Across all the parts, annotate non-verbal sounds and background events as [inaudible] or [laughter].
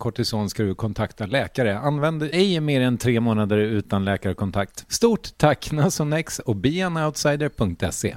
kortison ska du kontakta läkare. Använd ej mer än tre månader utan läkarkontakt. Stort tack Nasonex och beanoutsider.se.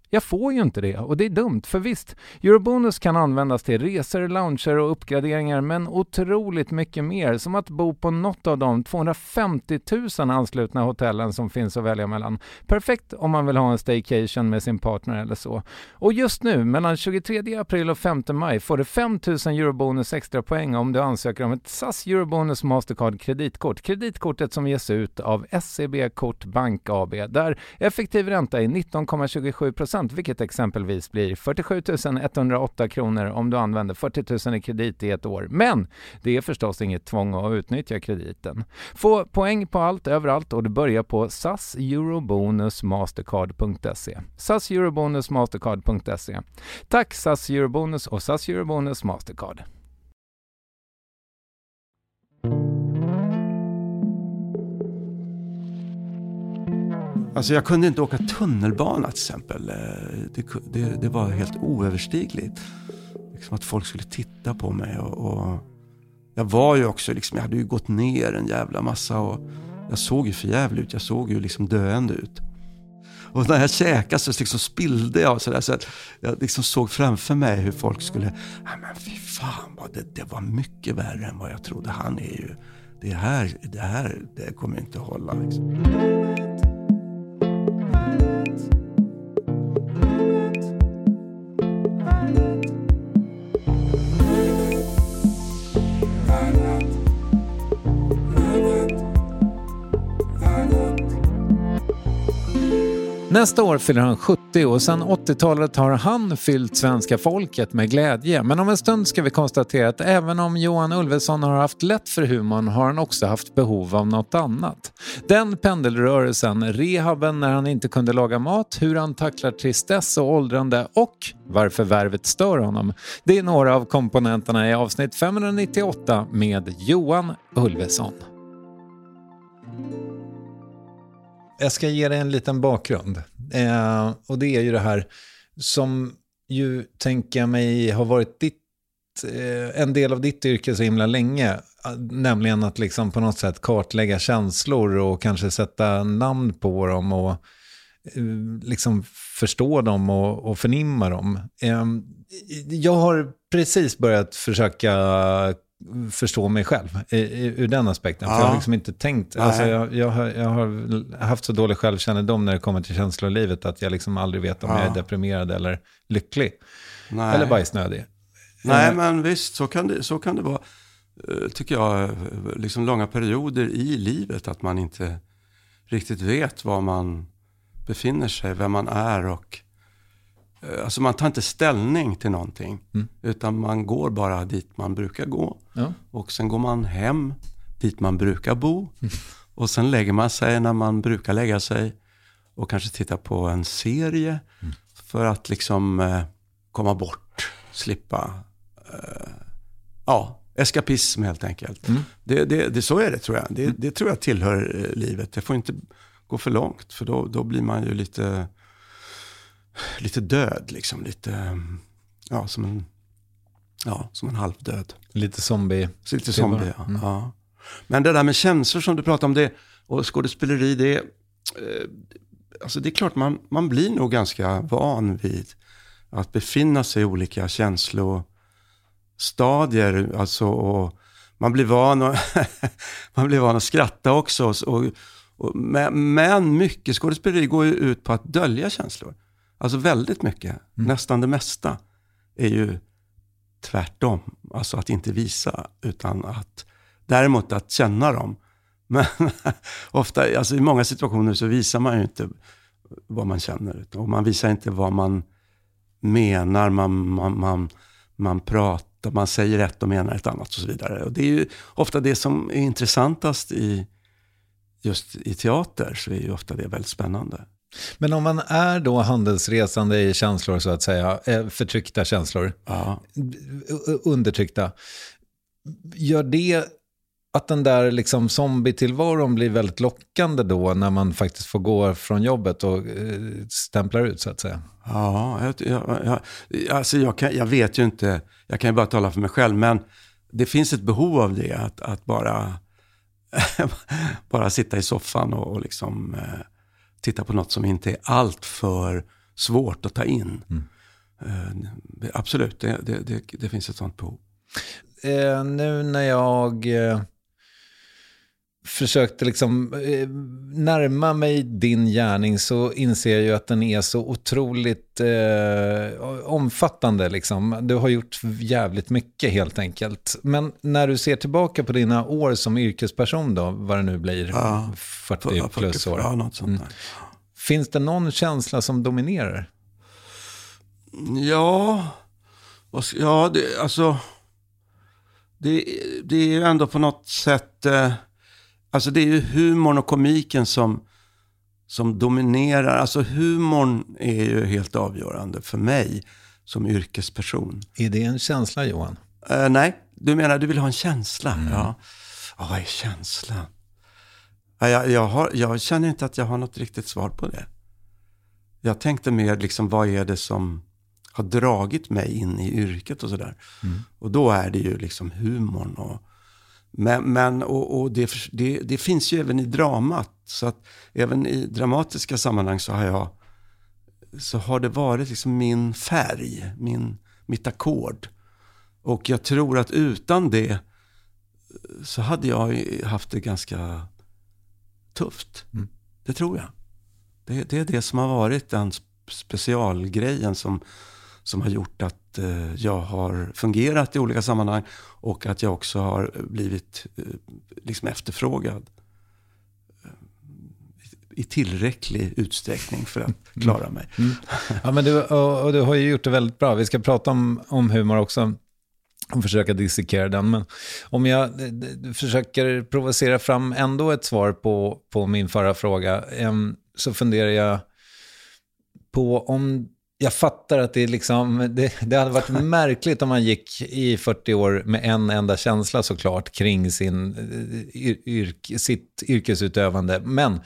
Jag får ju inte det och det är dumt, för visst, Eurobonus kan användas till resor, lounger och uppgraderingar men otroligt mycket mer, som att bo på något av de 250 000 anslutna hotellen som finns att välja mellan. Perfekt om man vill ha en staycation med sin partner eller så. Och just nu, mellan 23 april och 5 maj, får du 5 000 Eurobonus extra poäng om du ansöker om ett SAS Eurobonus Mastercard kreditkort. Kreditkortet som ges ut av SEB Kort Bank AB, där effektiv ränta är 19,27 procent vilket exempelvis blir 47 108 kronor om du använder 40 000 i kredit i ett år. Men det är förstås inget tvång att utnyttja krediten. Få poäng på allt överallt och du börjar på SAS Eurobonus Mastercard.se. SAS Eurobonus Mastercard.se. Tack SAS Eurobonus och SAS Eurobonus Mastercard. Alltså jag kunde inte åka tunnelbana till exempel. Eh, det, det, det var helt oöverstigligt. Liksom att folk skulle titta på mig. Och, och, jag var ju också, liksom, jag hade ju gått ner en jävla massa. Och jag såg ju förjävlig ut. Jag såg ju liksom döende ut. Och när jag käkade så liksom spillde jag. Så, där, så jag liksom såg framför mig hur folk skulle, nej men fy fan, vad det, det var mycket värre än vad jag trodde. Han är ju, det här, det här, det kommer inte att hålla. Liksom. Nästa år fyller han 70 och sedan 80-talet har han fyllt svenska folket med glädje. Men om en stund ska vi konstatera att även om Johan Ulveson har haft lätt för humorn har han också haft behov av något annat. Den pendelrörelsen, rehaben när han inte kunde laga mat, hur han tacklar tristess och åldrande och varför värvet stör honom. Det är några av komponenterna i avsnitt 598 med Johan Ulveson. Jag ska ge dig en liten bakgrund. Eh, och det är ju det här som ju, tänker jag mig, har varit ditt, eh, en del av ditt yrke så himla länge. Nämligen att liksom på något sätt kartlägga känslor och kanske sätta namn på dem och eh, liksom förstå dem och, och förnimma dem. Eh, jag har precis börjat försöka förstå mig själv i, i, ur den aspekten. Ja. För jag har liksom inte tänkt, alltså jag, jag, har, jag har haft så dålig självkännedom när det kommer till känslolivet att jag liksom aldrig vet om ja. jag är deprimerad eller lycklig. Nej. Eller bajsnödig. Nej, eh. men visst, så kan det, så kan det vara, eh, tycker jag, liksom långa perioder i livet. Att man inte riktigt vet var man befinner sig, vem man är och Eh, alltså man tar inte ställning till någonting. Mm. Utan man går bara dit man brukar gå. Ja. Och sen går man hem dit man brukar bo. Mm. [laughs] Och sen lägger man sig när man brukar lägga sig. Och kanske tittar på en serie. Mm. För att liksom eh, komma bort, slippa. Eh, ja, eskapism helt enkelt. Mm. Det, det, det, så är det tror jag. Det, mm. det tror jag tillhör eh, livet. Det får inte gå för långt. För då, då blir man ju lite lite död liksom. Lite, ja, som en, ja, som en halvdöd. Lite zombie. Så lite zombie, ja. Mm. ja. Men det där med känslor som du pratar om det, och skådespeleri, det, eh, alltså det är klart man, man blir nog ganska van vid att befinna sig i olika känslostadier. Alltså, och man blir van att, [laughs] man blir van att skratta också. Och, och, men, men mycket skådespeleri går ju ut på att dölja känslor. Alltså väldigt mycket, mm. nästan det mesta, är ju tvärtom. Alltså att inte visa, utan att däremot att känna dem. Men [laughs] ofta, alltså i många situationer så visar man ju inte vad man känner. Och man visar inte vad man menar, man, man, man, man pratar, man säger ett och menar ett annat och så vidare. Och det är ju ofta det som är intressantast i just i teater, så är ju ofta det väldigt spännande. Men om man är då handelsresande i känslor, så att säga, eh, förtryckta känslor, ja. undertryckta, gör det att den där liksom zombie-tillvaron blir väldigt lockande då när man faktiskt får gå från jobbet och eh, stämplar ut så att säga? Ja, jag, jag, alltså jag, kan, jag vet ju inte, jag kan ju bara tala för mig själv, men det finns ett behov av det, att, att bara, [laughs] bara sitta i soffan och, och liksom eh, titta på något som inte är allt för svårt att ta in. Mm. Uh, absolut, det, det, det, det, finns ett sånt behov. Eh, nu när jag eh, försökte liksom eh, närma mig din gärning så inser jag ju att den är så otroligt eh, omfattande. Liksom. Du har gjort jävligt mycket helt enkelt. Men när du ser tillbaka på dina år som yrkesperson då, vad det nu blir, ja, 40 plus år. Ja, något sånt mm. Finns det någon känsla som dominerar? Ja, ja det, alltså det, det är ju ändå på något sätt... Eh, Alltså det är ju humorn och komiken som, som dominerar. Alltså humorn är ju helt avgörande för mig som yrkesperson. Är det en känsla Johan? Uh, nej, du menar du vill ha en känsla? Mm. Ja. Oh, vad är känsla? Ja, jag, jag, har, jag känner inte att jag har något riktigt svar på det. Jag tänkte mer liksom, vad är det som har dragit mig in i yrket och sådär. Mm. Och då är det ju liksom humorn och men, men och, och det, det, det, finns ju även i dramat. Så att även i dramatiska sammanhang så har jag så har det varit liksom min färg, min, mitt ackord. Och jag tror att utan det så hade jag haft det ganska tufft. Mm. Det tror jag. Det, det, är det som har varit den specialgrejen som, som har gjort att eh, jag har fungerat i olika sammanhang och att jag också har blivit eh, liksom efterfrågad. i tillräcklig utsträckning för att klara mig. Ja, men du, och, och du har ju gjort det väldigt bra. Vi ska prata om, om humor också och försöka dissekera den. Men om jag försöker provocera fram ändå ett svar på, på min förra fråga så funderar jag på om jag fattar att det, liksom, det, det hade varit [laughs] märkligt om man gick i 40 år med en enda känsla såklart kring sin, eh, yr, yrk, sitt yrkesutövande. Men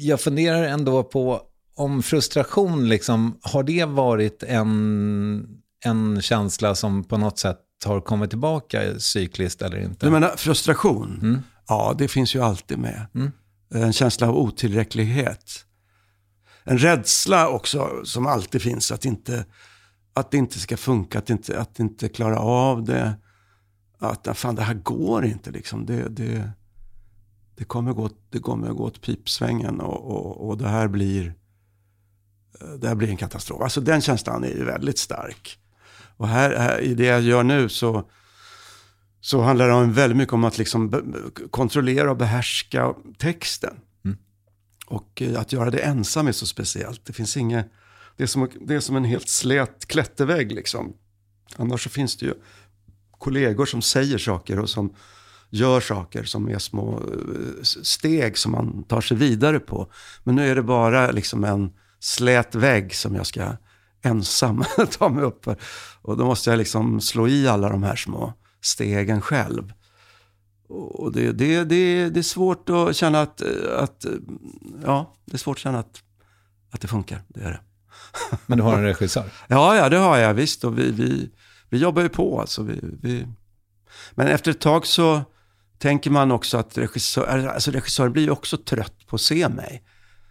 jag funderar ändå på om frustration, liksom, har det varit en, en känsla som på något sätt har kommit tillbaka cykliskt eller inte? Du menar frustration? Mm. Ja, det finns ju alltid med. Mm. En känsla av otillräcklighet. En rädsla också som alltid finns att, inte, att det inte ska funka, att inte, att inte klara av det. Att ah, fan, det här går inte liksom. Det, det, det, kommer, gå, det kommer gå åt pipsvängen och, och, och det här blir eh, det här blir en katastrof. Alltså den känslan är ju väldigt stark. Och här, här i det jag gör nu så, så handlar det om väldigt mycket om att liksom be, kontrollera och behärska texten. Och eh, att göra det ensam är så speciellt. Det finns inget, det är som, det är som en helt slät klättervägg liksom. Annars så finns det ju kollegor som säger saker och som gör saker som är små eh, steg som man tar sig vidare på. Men nu är det bara liksom en slät vägg som jag ska ensam [laughs] ta mig upp för. Och då måste jag liksom slå i alla de här små stegen själv. Och det, det, det, det är svårt att känna att, att, ja, det är svårt att känna att, att det funkar. Det är det. [laughs] Men du har en regissör? Ja, ja, det har jag visst. Och vi, vi, vi jobbar ju på alltså. Vi, vi... Men efter ett tag så tänker man också att regissör, alltså regissören blir ju också trött på att se mig.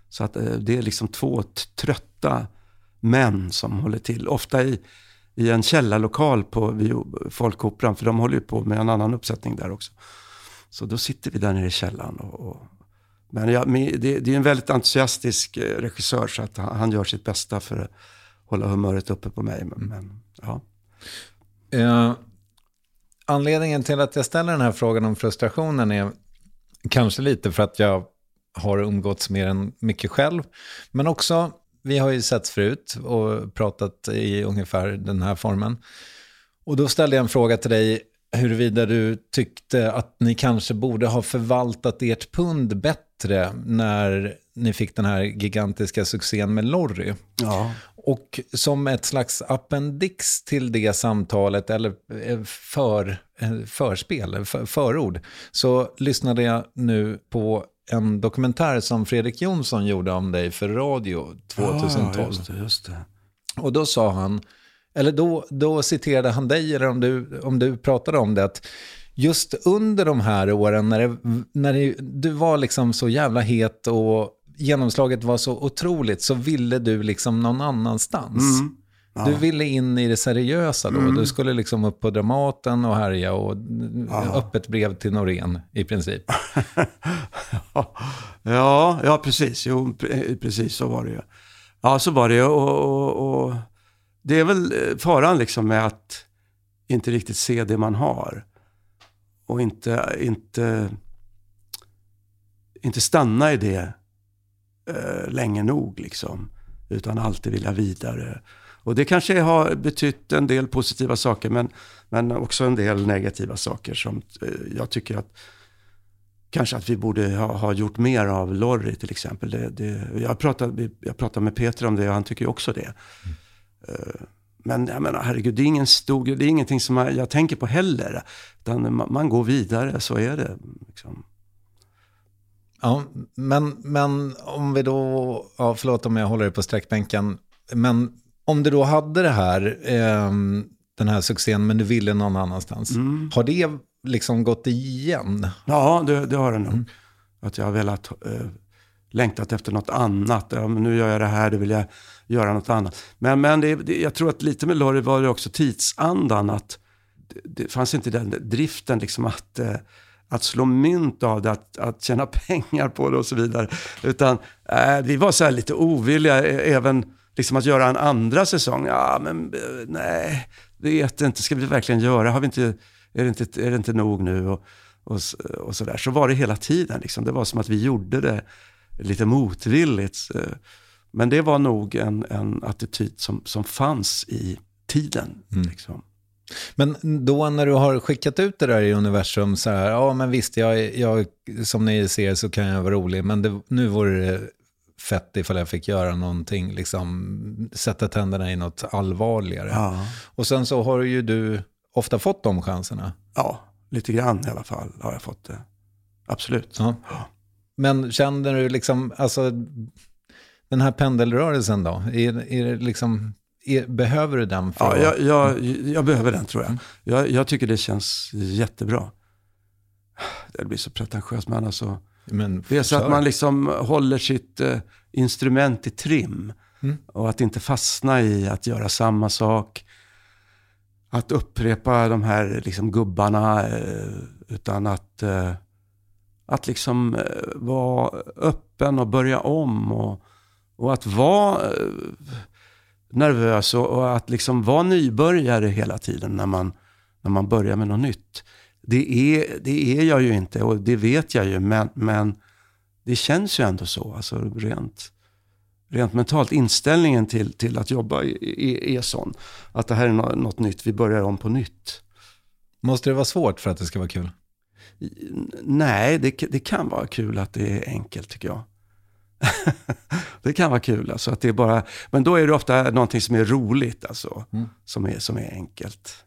Så att eh, det är liksom två trötta män som håller till. Ofta i, i en källarlokal på Folkoperan, för de håller ju på med en annan uppsättning där också. Så då sitter vi där nere i källaren. Och, och men jag, det, det, är en väldigt entusiastisk eh, regissör så att han, han, gör sitt bästa för att hålla humöret uppe på mig. Men, men ja. Uh, anledningen till att jag ställer den här frågan om frustrationen är kanske lite för att jag har umgåtts mer än mycket själv. Men också, vi har ju sett förut och pratat i ungefär den här formen. Och då ställde jag en fråga till dig huruvida du tyckte att ni kanske borde ha förvaltat ert pund bättre när ni fick den här gigantiska succén med Lorry. Ja. Och som ett slags appendix till det samtalet, eller för, förspel, för, förord, så lyssnade jag nu på en dokumentär som Fredrik Jonsson gjorde om dig för radio 2012. Ja, just det, just det. Och då sa han, eller då, då citerade han dig, eller om du, om du pratade om det, att just under de här åren när, det, när det, du var liksom så jävla het och genomslaget var så otroligt så ville du liksom någon annanstans. Mm. Ja. Du ville in i det seriösa då. Mm. Du skulle liksom upp på Dramaten och härja och Ja. öppet brev till Norén i princip. [laughs] ja, ja, precis. Jo, pre- precis så var det ju. Ja, så var det ju. Och, och, och det är väl eh, faran liksom med att inte riktigt se det man har. Och inte, inte, inte stanna i det eh, länge nog liksom. Utan alltid vilja vidare. Och det kanske har betytt en del positiva saker men, men också en del negativa saker som eh, jag tycker att kanske att vi borde ha, ha gjort mer av Lorry till exempel. Det, det, jag, pratade, jag pratade med Peter om det och han tycker också det. Mm men jag menar, herregud, det är, ingen stor, det är ingenting som jag, jag tänker på heller. Utan man, man går vidare, så är det. Liksom. Ja, men, men om vi då, ja, förlåt om jag håller dig på sträckbänken, men om du då hade det här, eh, den här succén, men du ville någon annanstans, Mm. har det liksom gått igen? Ja, det, det har det nog. Att jag har velat, eh, längtat efter något annat. Ja, men nu gör jag det här, då vill jag göra något annat. Men, men det, det, jag tror att lite med Lorry var det också tidsandan. Att det, det fanns inte den driften liksom att, eh, att slå mynt av det, att, att tjäna [laughs] pengar på det och så vidare. Utan eh, vi var så här lite ovilliga, e, även liksom att göra en andra säsong. Ja, men eh, nej, vet inte, ska vi verkligen göra? Har vi inte, är, det inte, är det inte nog nu? Och, och, och så där. Så var det hela tiden. Liksom. Det var som att vi gjorde det lite motvilligt. Eh. Men det var nog en, en attityd som, som fanns i tiden. Liksom. Men då när du har skickat ut det där i universum, så här, ja men visst, jag, jag, som ni ser så kan jag vara rolig, men det, nu vore det fett ifall jag fick göra någonting, liksom sätta tänderna i något allvarligare. Ja. Och sen så har ju du ofta fått de chanserna. ja, lite grann i alla fall har jag fått det. Absolut. Ja. Men känner du liksom, alltså den här pendelrörelsen då, är, är det liksom, är, behöver du den för Ja, jag, jag, jag behöver den tror jag. jag. Jag tycker det känns jättebra. Det blir så pretentiöst, men alltså. men, Det är så att man liksom håller sitt eh, instrument i trim. Och att inte fastna i att göra samma sak. Att upprepa de här liksom, gubbarna. Eh, utan att, eh, att liksom eh, vara öppen och börja om. Och, och att vara eh, nervös och, och att liksom vara nybörjare hela tiden när man, när man börjar med något nytt. Det är, det är jag ju inte och det vet jag ju, men, men det känns ju ändå så, alltså rent, rent mentalt. Inställningen till, till att jobba är, är, sån. Att det här är nå- något nytt, vi börjar om på nytt. Måste det vara svårt för att det ska vara kul? Nej, det, det kan vara kul att det är enkelt tycker jag. [laughs] det kan vara kul, alltså att det är bara, men då är det ofta någonting som är roligt, alltså, som, är, som är enkelt.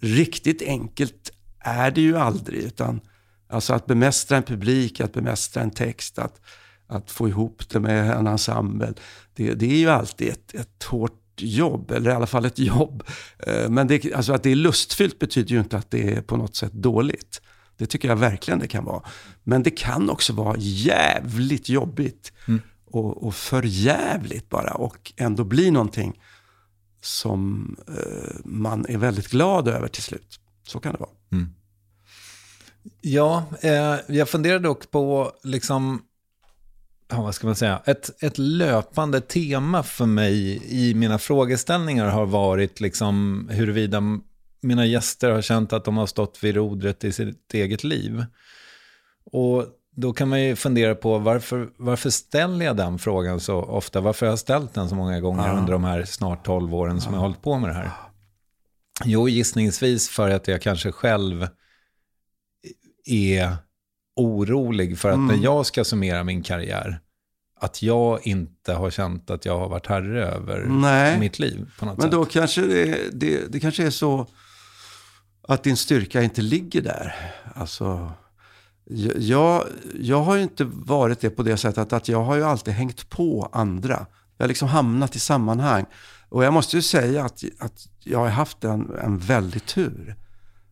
Riktigt enkelt är det ju aldrig, utan alltså att bemästra en publik, att bemästra en text, att, att få ihop det med en ensemble, det, det är ju alltid ett, ett hårt jobb, eller i alla fall ett jobb. Eh, Men det, alltså att det är lustfyllt betyder ju inte att det är på något sätt dåligt. Det tycker jag verkligen det kan vara. Men det kan också vara jävligt jobbigt. Och, och för jävligt bara. Och ändå bli någonting som eh, man är väldigt glad över till slut. Så kan det vara. Ja, eh, jag funderar dock på, liksom, ja, vad ska man säga, ett, ett löpande tema för mig i mina frågeställningar har varit liksom huruvida mina gäster har känt att de har stått vid rodret i sitt eget liv. Och då kan man ju fundera på varför, varför ställer jag den frågan så ofta? Varför har jag ställt den så många gånger under de här snart 12 åren som jag har hållit på med det här? Jo, gissningsvis för att jag kanske själv är orolig för att när jag ska summera min karriär, att jag inte har känt att jag har varit herre över Nej. mitt liv på något Men sätt. då kanske det, det, det kanske är så att din styrka inte ligger där. Alltså, jag, jag har ju inte varit det på det sättet att jag har ju alltid hängt på andra. Jag har liksom hamnat i sammanhang. Och jag måste ju säga att, att jag har haft en, en väldig tur.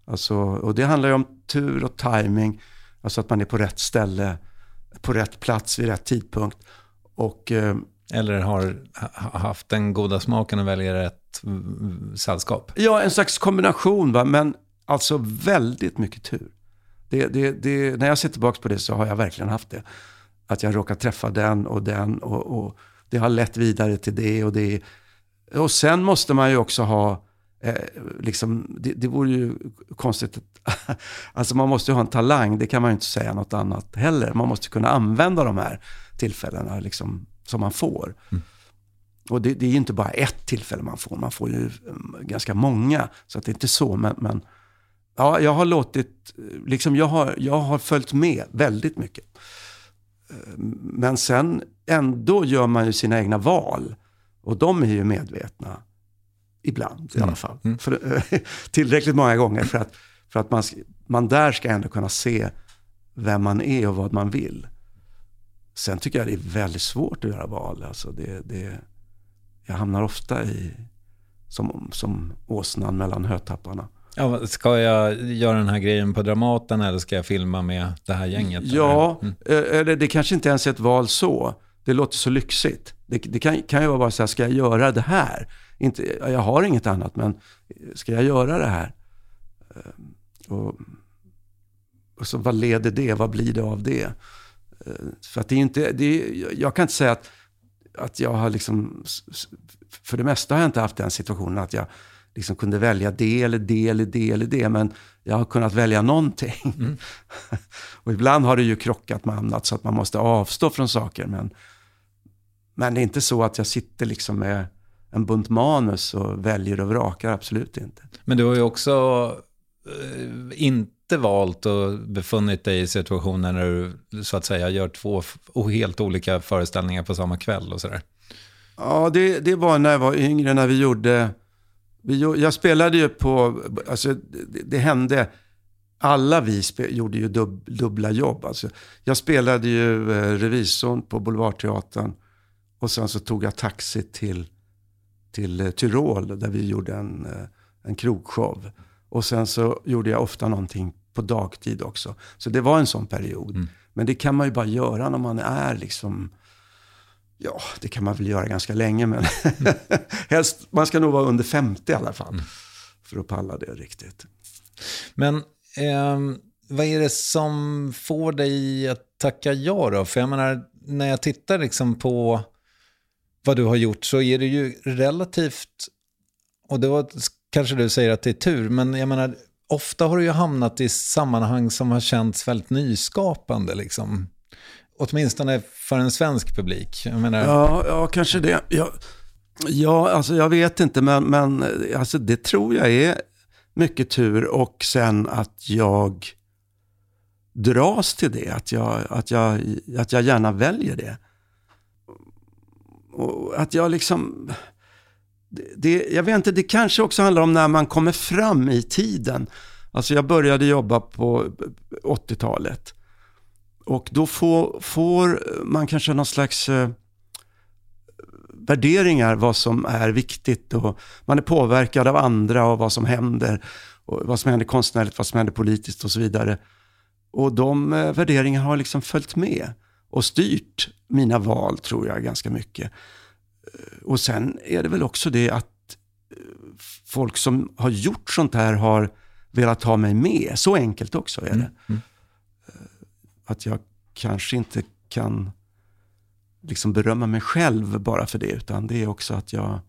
Alltså, och det handlar ju om tur och timing. Alltså att man är på rätt ställe, på rätt plats vid rätt tidpunkt. Och eh, Eller har ha- haft den goda smaken att välja rätt mm, sällskap. Ja, en slags kombination, va? men alltså väldigt mycket tur. Det, det, det, när jag ser tillbaka på det så har jag verkligen haft det. Att jag råkar träffa den och den och, och det har lett vidare till det och det. Och sen måste man ju också ha, eh, liksom, det, det vore ju konstigt, att, [laughs] alltså man måste ju ha en talang, det kan man ju inte säga något annat heller. Man måste kunna använda de här tillfällena liksom, som man får. Och det, det är ju inte bara ett tillfälle man får, man får ju mm, ganska många. Så att det är inte så, men, men ja, jag har låtit, liksom jag har, jag har följt med väldigt mycket. Eh, Men sen ändå gör man ju sina egna val. Och de är ju medvetna. Ibland i alla fall. För, [laughs] tillräckligt många gånger för att, för att man, man där ska ändå kunna se vem man är och vad man vill. Sen tycker jag det är väldigt svårt att göra val. Alltså det, det, jag hamnar ofta i, som, som åsnan mellan hötapparna. Ja, ska jag göra den här grejen på Dramaten eller ska jag filma med det här gänget? Ja, eller? eh, eller det kanske inte ens är ett val så. Det låter så lyxigt. Det, det kan, kan ju vara bara så här, ska jag göra det här? Inte, ja, jag har inget annat, men ska jag göra det här? Eh, Och, och så vad leder det? Vad blir det av det? Eh, För att det är inte, det är, jag kan inte säga att, att jag har liksom, för det mesta har jag inte haft den situationen att jag liksom kunde välja det eller det eller det eller det, men jag har kunnat välja någonting. [laughs] Och ibland har det ju krockat med annat så att man måste avstå från saker. Men, men det är inte så att jag sitter liksom med en bunt manus och väljer och vrakar, absolut inte. Men du har ju också eh, inte valt och befunnit dig i situationer när du så att säga gör två helt olika föreställningar på samma kväll och sådär. Ja, det, det var när jag var yngre, när vi gjorde... Vi, jag spelade ju på... Alltså, det, det hände... Alla vi spe, gjorde ju dub, dubbla jobb. Alltså, jag spelade ju eh, revisorn på Boulevardteatern. Och sen så tog jag taxi till, till eh, Tyrol där vi gjorde en, eh, en krogshow. Och sen så gjorde jag ofta någonting på dagtid också. Så det var en sån period. Mm. Men det kan man ju bara göra när man är liksom Ja, det kan man väl göra ganska länge, men mm. [laughs] helst, man ska nog vara under 50 i alla fall. Mm. För att palla det riktigt. Men eh, vad är det som får dig att tacka ja då? För jag menar, när jag tittar liksom på vad du har gjort så är det ju relativt, och det var kanske du säger att det är tur, men jag menar, ofta har du ju hamnat i sammanhang som har känts väldigt nyskapande. Liksom åtminstone för en svensk publik. Menar... Ja, ja, kanske det. Ja, ja, alltså jag vet inte, men, men alltså det tror jag är mycket tur och sen att jag dras till det, att jag, att jag, att jag gärna väljer det. Och att jag liksom... Det, jag vet inte, det kanske också handlar om när man kommer fram i tiden. Alltså jag började jobba på 80-talet. Och då får, får man kanske någon slags eh, värderingar vad som är viktigt och man är påverkad av andra och vad som händer. Och vad som händer konstnärligt, vad som händer politiskt och så vidare. Och de eh, värderingarna har liksom följt med och styrt mina val tror jag ganska mycket. Eh, och sen är det väl också det att eh, folk som har gjort sånt här har velat ha mig med. Så enkelt också är det. Mm. Mm att jag kanske inte kan liksom berömma mig själv bara för det, utan det är också att jag,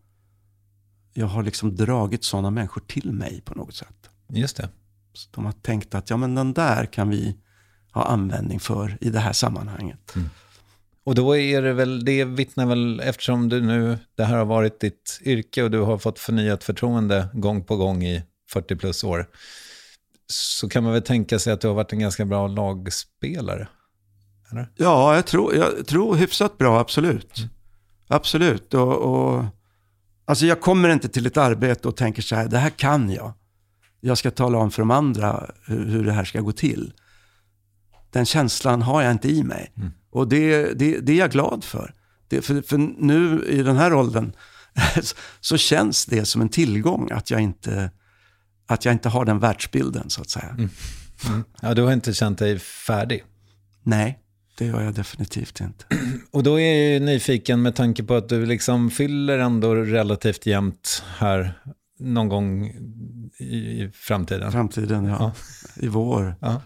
jag har liksom dragit sådana människor till mig på något sätt. Just det. Så de har tänkt att ja, men den där kan vi ha användning för i det här sammanhanget. Mm. Och då är det väl, det vittnar väl, eftersom du nu, det här har varit ditt yrke och du har fått förnyat förtroende gång på gång i 40 plus år, så kan man väl tänka sig att du har varit en ganska bra lagspelare? Eller? Ja, jag tror, jag tror hyfsat bra, absolut. Mm. Absolut. Och, och, alltså jag kommer inte till ett arbete och tänker så här, det här kan jag. Jag ska tala om för de andra hur, hur det här ska gå till. Den känslan har jag inte i mig. Mm. Och det, det, det, är jag glad för. Det, för. För nu i den här åldern [laughs] så känns det som en tillgång att jag inte att jag inte har den världsbilden så att säga. Mm. Mm. Ja, du har inte känt dig färdig? Nej, det gör jag definitivt inte. [clears throat] Och då är jag nyfiken med tanke på att du liksom fyller ändå relativt jämnt här någon gång i framtiden. Framtiden, ja. ja. I vår. Ja.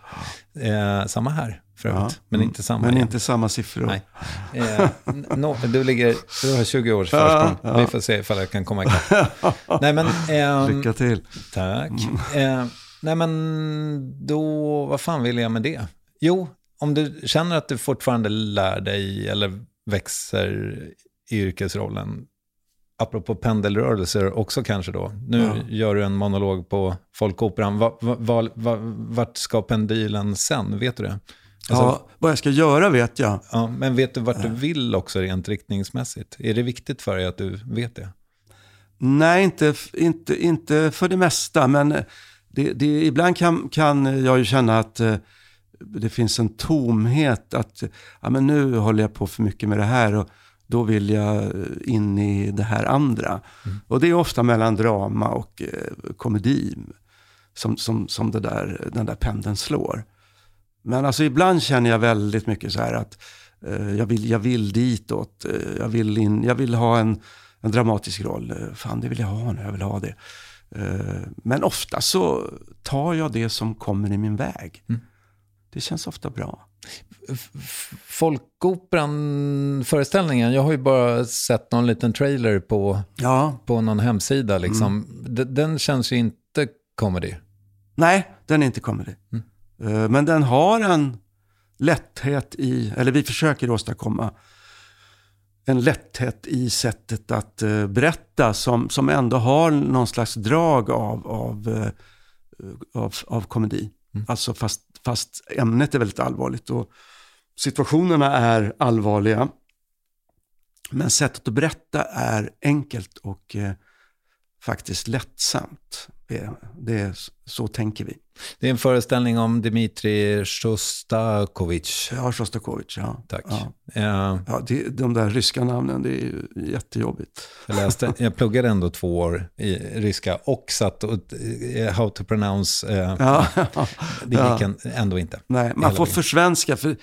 Eh, samma här för övrigt, ja. men inte samma. Men igen. inte samma siffror. Nej. Eh, no, du, ligger, du har 20 års [laughs] försprång. Ja, ja. Vi får se ifall jag kan komma ikapp. [laughs] nej, men, eh, Lycka till. Tack. Eh, nej men då, vad fan vill jag med det? Jo, om du känner att du fortfarande lär dig eller växer i yrkesrollen, apropå pendelrörelser också kanske då. Nu ja. gör du en monolog på Folkoperan. Va, va, va, vart ska pendylen sen? Vet du det? Alltså, ja, vad jag ska göra vet jag. Ja, men vet du vart du vill också rent riktningsmässigt? Är det viktigt för dig att du vet det? Nej, inte, inte, inte för det mesta. Men det, det, ibland kan, kan jag ju känna att eh, det finns en tomhet. Att ja, men nu håller jag på för mycket med det här och då vill jag in i det här andra. Mm. Och det är ofta mellan drama och eh, komedi som, som, som det där, den där pendeln slår. Men alltså ibland känner jag väldigt mycket så här att eh, jag, vill, jag vill ditåt. Eh, jag, vill in, jag vill ha en, en dramatisk roll. Eh, fan, det vill jag ha nu. Jag vill ha det. Eh, men ofta så tar jag det som kommer i min väg. Mm. Det känns ofta bra. Folkoperan-föreställningen, jag har ju bara sett någon liten trailer på, ja. på någon hemsida. Liksom. Mm. Den känns ju inte comedy. Nej, den är inte comedy. Mm. Eh, men den har en, lätthet i, eller vi försöker åstadkomma en lätthet i sättet att uh, berätta som, som ändå har någon slags drag av, av, uh, av, av komedi. Mm. Alltså fast, fast ämnet är väldigt allvarligt och situationerna är allvarliga. Men sättet att berätta är enkelt och uh, faktiskt lättsamt. Det, det, så tänker vi. Det är en föreställning om Dmitrij Shostakovich. Ja, Shostakovich, ja. Tack. Ja. Uh, ja, det, de där ryska namnen, det är ju jättejobbigt. Jag, läste, [laughs] jag pluggade ändå två år i ryska och satt och uh, how to pronounce. Uh, ja. [laughs] Det gick ja. ändå inte. Nej, man får försvenska, för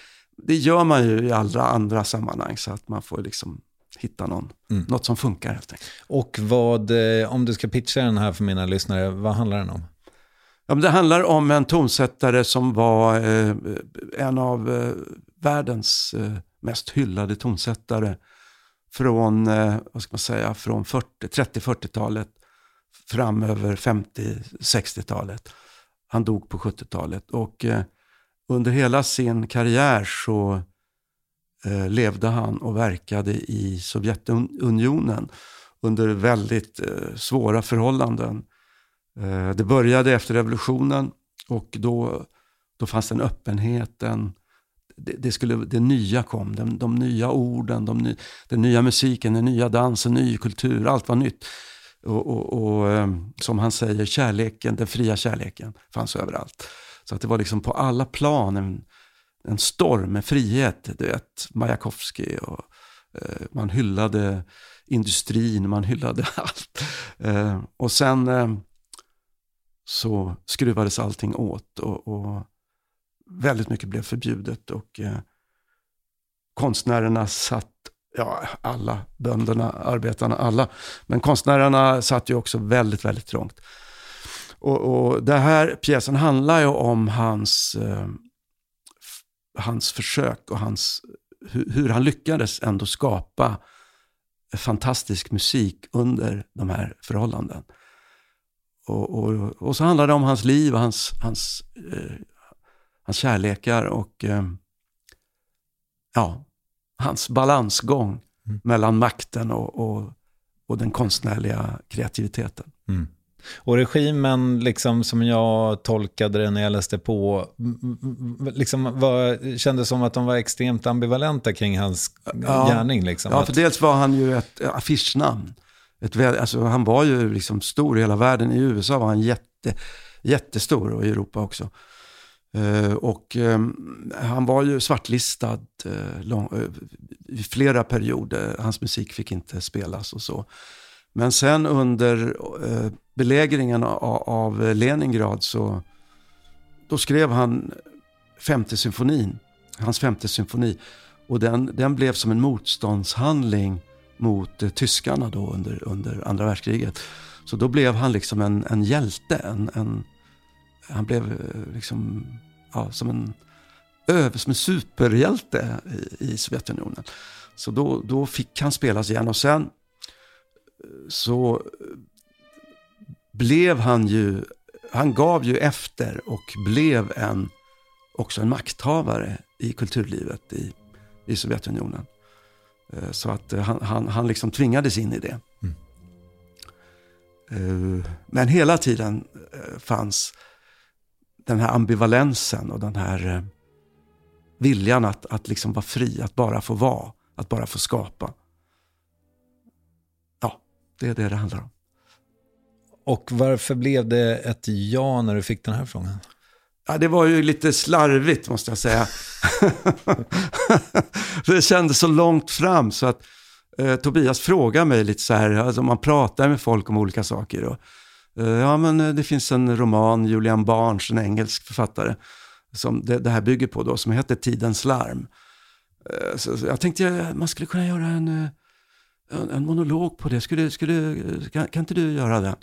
det gör man ju i alla andra sammanhang. Så att man får liksom hitta någon, mm. något som funkar helt enkelt. Och vad, eh, om du ska pitcha den här för mina lyssnare, vad handlar den om? Ja, det handlar om en tonsättare som var eh, en av eh, världens eh, mest hyllade tonsättare från, eh, vad ska man säga, från 30-40-talet fram över 50-60-talet. Han dog på 70-talet och eh, under hela sin karriär så Eh, levde han och verkade i Sovjetunionen under väldigt eh, svåra förhållanden. Eh, det började efter revolutionen och då, då fanns den öppenheten. det, det, skulle, det nya kom, de, de nya orden, de ny, den nya musiken, den nya dansen, ny kultur, allt var nytt. Och, och, och, eh, som han säger, kärleken, den fria kärleken fanns överallt. Så att det var liksom på alla plan en, en storm med frihet. Du vet, Majakovskij och eh, man hyllade industrin, man hyllade [laughs] allt. Eh, och sen eh, så skruvades allting åt och, och, väldigt mycket blev förbjudet och eh, konstnärerna satt, ja alla, bönderna, arbetarna, alla, men konstnärerna satt ju också väldigt, väldigt trångt. Och, och det här pjäsen handlar ju om hans eh, hans försök och hans, hur, hur han lyckades ändå skapa fantastisk musik under de här förhållanden. Och, och, och, så handlar det om hans liv och hans, hans, eh, hans kärlekar och eh, ja, hans balansgång mm. mellan makten och, och, och, den konstnärliga kreativiteten. Mm. Och regimen, liksom, som jag tolkade det när jag läste på, liksom var, kändes som att de var extremt ambivalenta kring hans ja. gärning. Liksom. Ja, för dels var han ju ett affischnamn. Ett, alltså, han var ju liksom stor i hela världen. I USA var han jätte, jättestor och i Europa också. Uh, och um, han var ju svartlistad uh, lång, uh, i flera perioder. Hans musik fick inte spelas och så. Men sen under belägringen av, av Leningrad så då skrev han femte symfonin, hans femte symfoni. Och den, den blev som en motståndshandling mot eh, tyskarna då under, under andra världskriget. Så då blev han liksom en, en hjälte. En, en, han blev eh, liksom ja, som en, som en superhjälte i, i Sovjetunionen. Så då, då fick han spelas igen och sen eh, så blev han ju, han gav ju efter och blev en, också en makthavare i kulturlivet i, i Sovjetunionen. Eh, så att eh, han, han, han liksom tvingades in i det. Mm. Eh, men hela tiden fanns den här ambivalensen och den här viljan att, att liksom vara fri, att bara få vara, att bara få skapa. Det är det det handlar om. Och varför blev det ett ja när du fick den här frågan? Ja, det var ju lite slarvigt måste jag säga. [laughs] det kändes så långt fram så att eh, Tobias frågade mig lite så här, alltså man pratar med folk om olika saker. Och, eh, ja, men eh, det finns en roman, Julian Barnes, en engelsk författare, som det, det här bygger på då, som heter Tidens larm. Eh, så, så jag tänkte man skulle kunna göra en eh, en monolog på det. Skulle, skulle, kan, kan inte du göra den?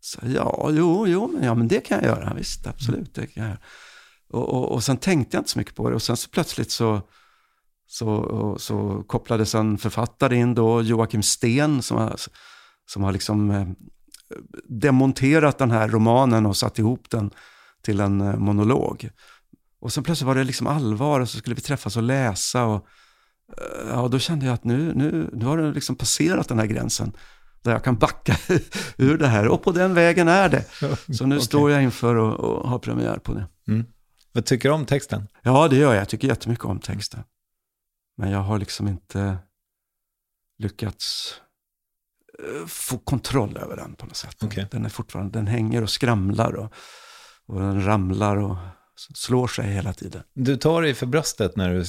Så, ja, jo, jo men, ja, men det kan jag göra. Visst, absolut. Det kan jag. Och, och, och sen tänkte jag inte så mycket på det. Och sen så plötsligt så, så, så kopplades en författare in då, Joakim Sten, som har, som har liksom eh, demonterat den här romanen och satt ihop den till en eh, monolog. Och sen plötsligt var det liksom allvar och så skulle vi träffas och läsa. Och, eh, ja, då kände jag att nu, nu, nu har det liksom passerat den här gränsen där jag kan backa [laughs] ur det här. Och på den vägen är det. Så nu Okej. står jag inför att att ha premiär på det. Mm. Vad tycker du om texten? Ja, det gör jag. Jag tycker jättemycket om texten. Men jag har liksom inte lyckats eh, få kontroll över den på något sätt. Okej. Den är fortfarande, den hänger och skramlar och, och den ramlar och slår sig hela tiden. Du tar dig för bröstet när du...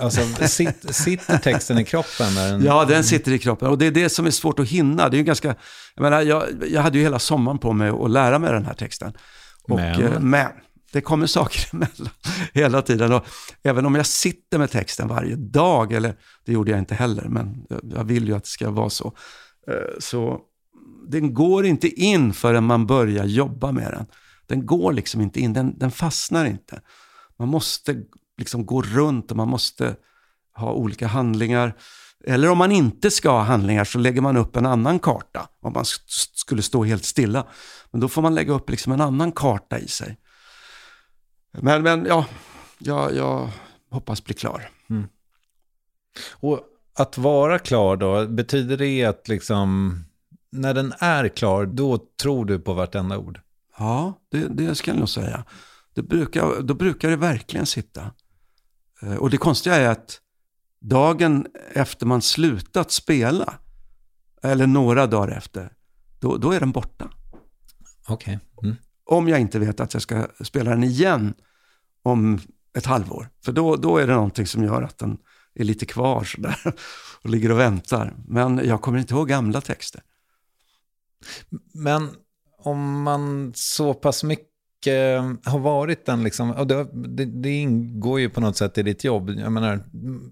Alltså, sit, sitter texten i kroppen? Den, Ja, den sitter i kroppen och det är det som är svårt att hinna. Det är ju ganska, jag menar, jag, jag hade ju hela sommaren på mig att lära mig den här texten. Och, Men? eh, men det kommer saker [laughs] emellan hela tiden. Och även om jag sitter med texten varje dag, eller det gjorde jag inte heller, men jag, jag vill ju att det ska vara så. eh, Så den går inte in förrän man börjar jobba med den. Den går liksom inte in, den, den fastnar inte. Man måste liksom gå runt och man måste ha olika handlingar. Eller om man inte ska ha handlingar så lägger man upp en annan karta. Om man skulle stå helt stilla. Men då får man lägga upp liksom en annan karta i sig. Men, men ja, jag, jag hoppas bli klar. Mm. Och att vara klar då, betyder det att liksom... När den är klar, då tror du på vartenda ord? Ja, det, det ska jag nog säga. Det brukar, då brukar det verkligen sitta. Eh, Och det konstiga är att dagen efter man slutat spela, eller några dagar efter, då, då är den borta. Okej. Mm. Om jag inte vet att jag ska spela den igen om ett halvår. För då, då är det någonting som gör att den är lite kvar sådär och ligger och väntar. Men jag kommer inte ihåg gamla texter. Men om man så pass mycket har varit den liksom, och det, det, det ingår ju på något sätt i ditt jobb. Jag menar,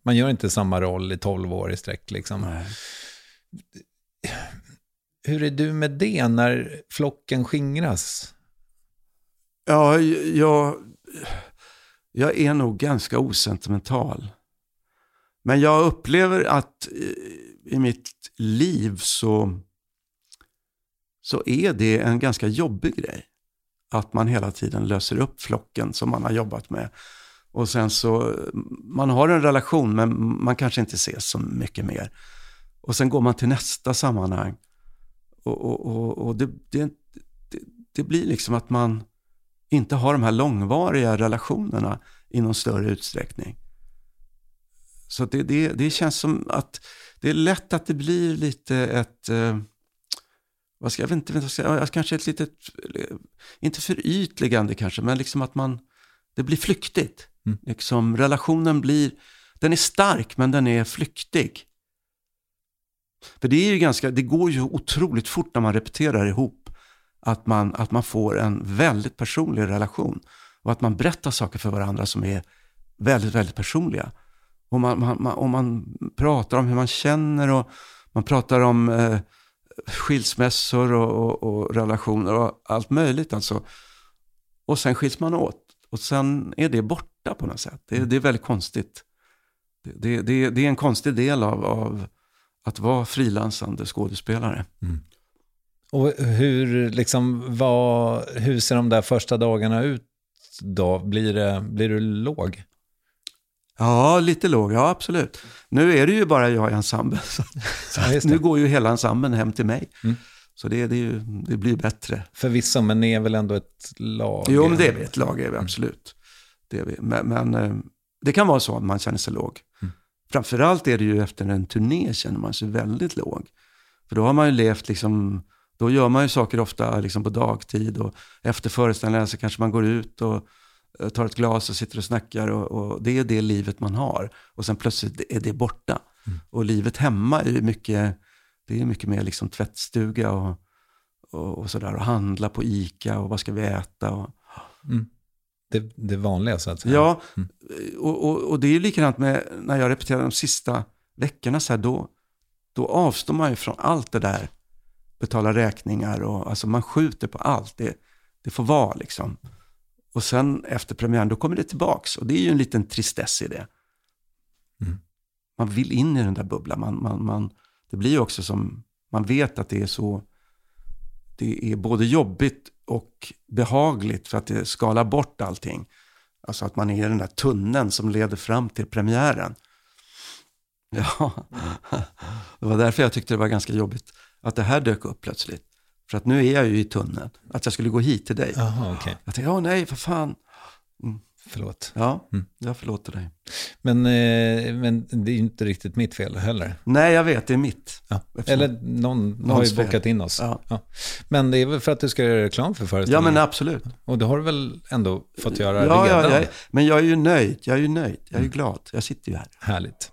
man gör inte samma roll i 12 år i sträck liksom. Hur är du med det när flocken skingras? Ja, jag, jag är nog ganska osentimental. Men jag upplever att i mitt liv så, så är det en ganska jobbig grej. Att man hela tiden löser upp flocken som man har jobbat med. Och sen så, man har en relation men man kanske inte ses så mycket mer. Och sen går man till nästa sammanhang. Och, och, och, och det, det, det, det blir liksom att man inte har de här långvariga relationerna i någon större utsträckning. Så det, det, det känns som att det är lätt att det blir lite ett, eh, vad ska jag vet inte, vad ska jag, kanske ett litet, inte förytligande kanske, men liksom att man, det blir flyktigt. Mm. Liksom relationen blir, den är stark men den är flyktig. För det är ju ganska, det går ju otroligt fort när man repeterar ihop att man, att man får en väldigt personlig relation. Och att man berättar saker för varandra som är väldigt, väldigt personliga. Och man, man, man, och man pratar om hur man känner och man pratar om eh, skilsmässor och, och, och relationer och allt möjligt alltså. Och sen skiljs man åt. Och sen är det borta på något sätt. Det, det är väldigt konstigt. Det, det, det, är en konstig del av, av att vara frilansande skådespelare. Och hur, liksom, vad, hur ser de där första dagarna ut då? Blir, det, blir du låg? Ja, lite låg. Ja, absolut. Nu är det ju bara jag i ensemblen. [laughs] Så, Ja, nu går ju hela ensemblen hem till mig. Mm. Så det, det, ju, det blir bättre. Förvisso, men ni är väl ändå ett lag? Jo, men det är vi. Ett lag är vi absolut. Det är vi. Men, men eh, det kan vara så att man känner sig låg. Mm. Framförallt är det ju efter en turné känner man sig väldigt låg. För då har man ju levt liksom, då gör man ju saker ofta liksom på dagtid och efter föreställningen så kanske man går ut och tar ett glas och sitter och snackar och, och det är det livet man har. Och sen plötsligt är det borta. Och livet hemma är mycket, det är mycket mer liksom tvättstuga och, och, och sådär och handla på ICA och vad ska vi äta och, Det, det vanliga så att säga. Ja, Mm. och, och, och det är ju likadant med när jag repeterar de sista veckorna så här, då, då avstår man ju från allt det där. Betala räkningar och alltså man skjuter på allt. Det, det får vara liksom. Och sen efter premiären, då kommer det tillbaks. Och det är ju en liten tristess i det. Mm. Man vill in i den där bubblan. Man, man, man, det blir ju också som, man vet att det är så, det är både jobbigt och behagligt för att det skalar bort allting. Alltså att man är i den där tunneln som leder fram till premiären. Ja, [laughs] det var därför jag tyckte det var ganska jobbigt att det här dök upp plötsligt. För att nu är jag ju i tunneln. Att jag skulle gå hit till dig. Jaha, okej. Jag tänkte, ja nej, för fan. Förlåt. Ja, Mm. jag förlåter dig. Men, eh, men det är ju inte riktigt mitt fel heller. Nej, jag vet, det är mitt. Ja. Eller någon har ju fel. bokat in oss. Ja. Men det är väl för att du ska göra reklam för Ja, föreställningen? men absolut. Och det har du väl ändå fått göra Ja, redan? ja, jag, men jag är ju nöjd. Jag är ju nöjd. Jag är Mm. ju glad. Jag sitter ju här. Härligt.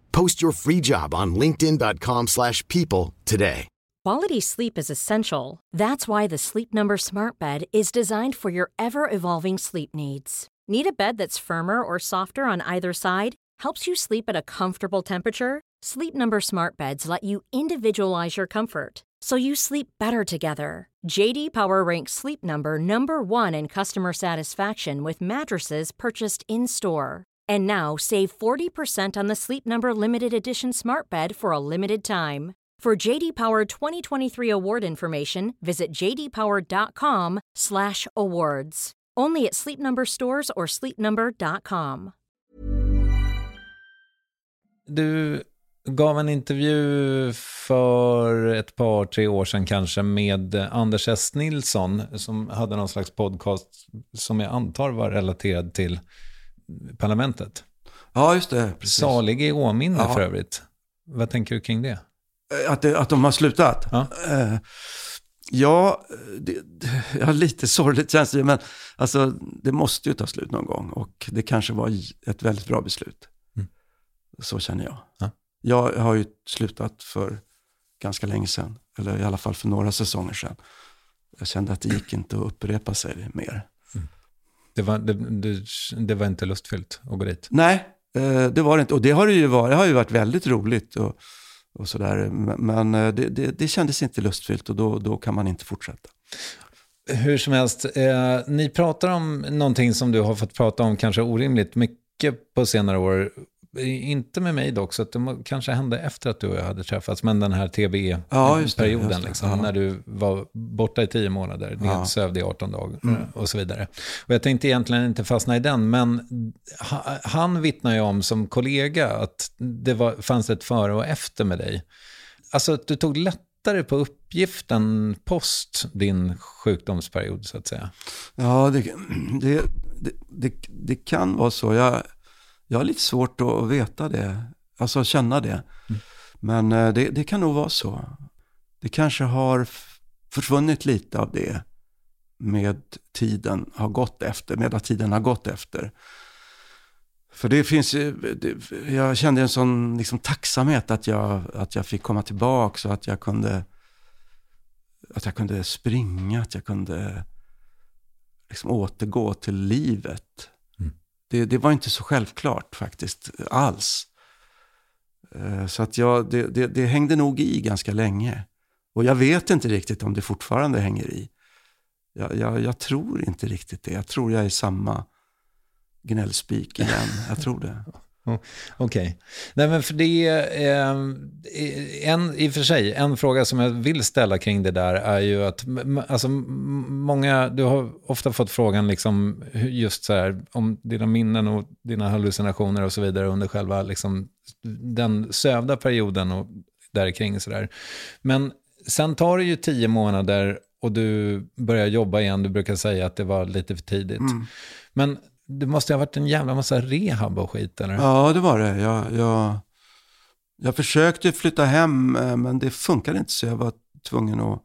Post your free job on linkedin.com/people slash people today. Quality sleep is essential. That's why the Sleep Number Smart Bed is designed for your ever evolving sleep needs. Need a bed that's firmer or softer on either side? Helps you sleep at a comfortable temperature? Sleep Number Smart Beds let you individualize your comfort so you sleep better together. JD Power ranks Sleep Number number 1 in customer satisfaction with mattresses purchased in-store. And now save 40% on the Sleep Number limited edition Smart Bed for a limited time. For JD Power 2023 award information, visit jdpower.com/awards. Only at Sleep Number stores or sleepnumber.com. Du gav en intervju för ett par, tre år sedan kanske med Anders S. Nilsson som hade någon slags podcast som jag antar var relaterad till parlamentet. Ja, just det. Precis. Salig i åminne Ja. för övrigt. Vad tänker du kring det? Att, det, att de har slutat? Ja. Eh, ja, det, ja, lite sorgligt känns det men alltså, det måste ju ta slut någon gång och det kanske var ett väldigt bra beslut. Mm. Så känner jag. Ja. Jag har ju slutat för ganska länge sedan, eller i alla fall för några säsonger sedan. Jag kände att det gick inte att upprepa sig mer. Det var, det, det, det var inte lustfyllt att gå dit. Nej, eh, det var det inte. Och det har ju varit. Det har ju varit väldigt roligt och, och sådär. Men men, eh, det, det, det kändes inte lustfyllt och då, då kan man inte fortsätta. Hur som helst, eh, ni pratar om någonting som du har fått prata om kanske orimligt mycket på senare år. Inte med mig dock, så att det kanske hände efter att du och jag hade träffats, men den här Ja, TBE-perioden, det. liksom, Ja. när du var borta i tio månader, Ja. nedsövd i 18 dagar Mm. och så vidare. Och jag tänkte egentligen inte fastna i den, men ha- han vittnar ju om som kollega att det var, fanns ett före och efter med dig. Alltså att du tog lättare på uppgiften post din sjukdomsperiod, så att säga. Ja, det, det, det, det, det kan vara så. Jag, jag har lite svårt att veta det, alltså känna det. Men eh, det, det kan nog vara så. Det kanske har försvunnit lite av det med tiden har gått efter, medan tiden har gått efter. För det finns det, jag kände en sån liksom, tacksamhet att jag, att jag fick komma tillbaka och att jag kunde, att jag kunde springa, att jag kunde liksom återgå till livet. Det, det var inte så självklart faktiskt, alls. Eh, så att jag, det, det, det hängde nog i ganska länge. Och jag vet inte riktigt om det fortfarande hänger i. Jag, jag, jag tror inte riktigt det. Jag tror jag är samma gnällspik igen. Jag tror det. [laughs] Okej. Nej, men för det är eh, en, i och för sig, en fråga som jag vill ställa kring det där är ju att, alltså många, du har ofta fått frågan liksom, just så här, om dina minnen och dina hallucinationer och så vidare under själva liksom, den sövda perioden och där kring så där. Men sen tar det ju tio månader och du börjar jobba igen. Du brukar säga att det var lite för tidigt. Mm. Men det måste ha varit en jävla massa rehab och skit eller? Ja, det var det. Jag, jag, jag försökte flytta hem, eh, men det funkade inte så jag var tvungen att,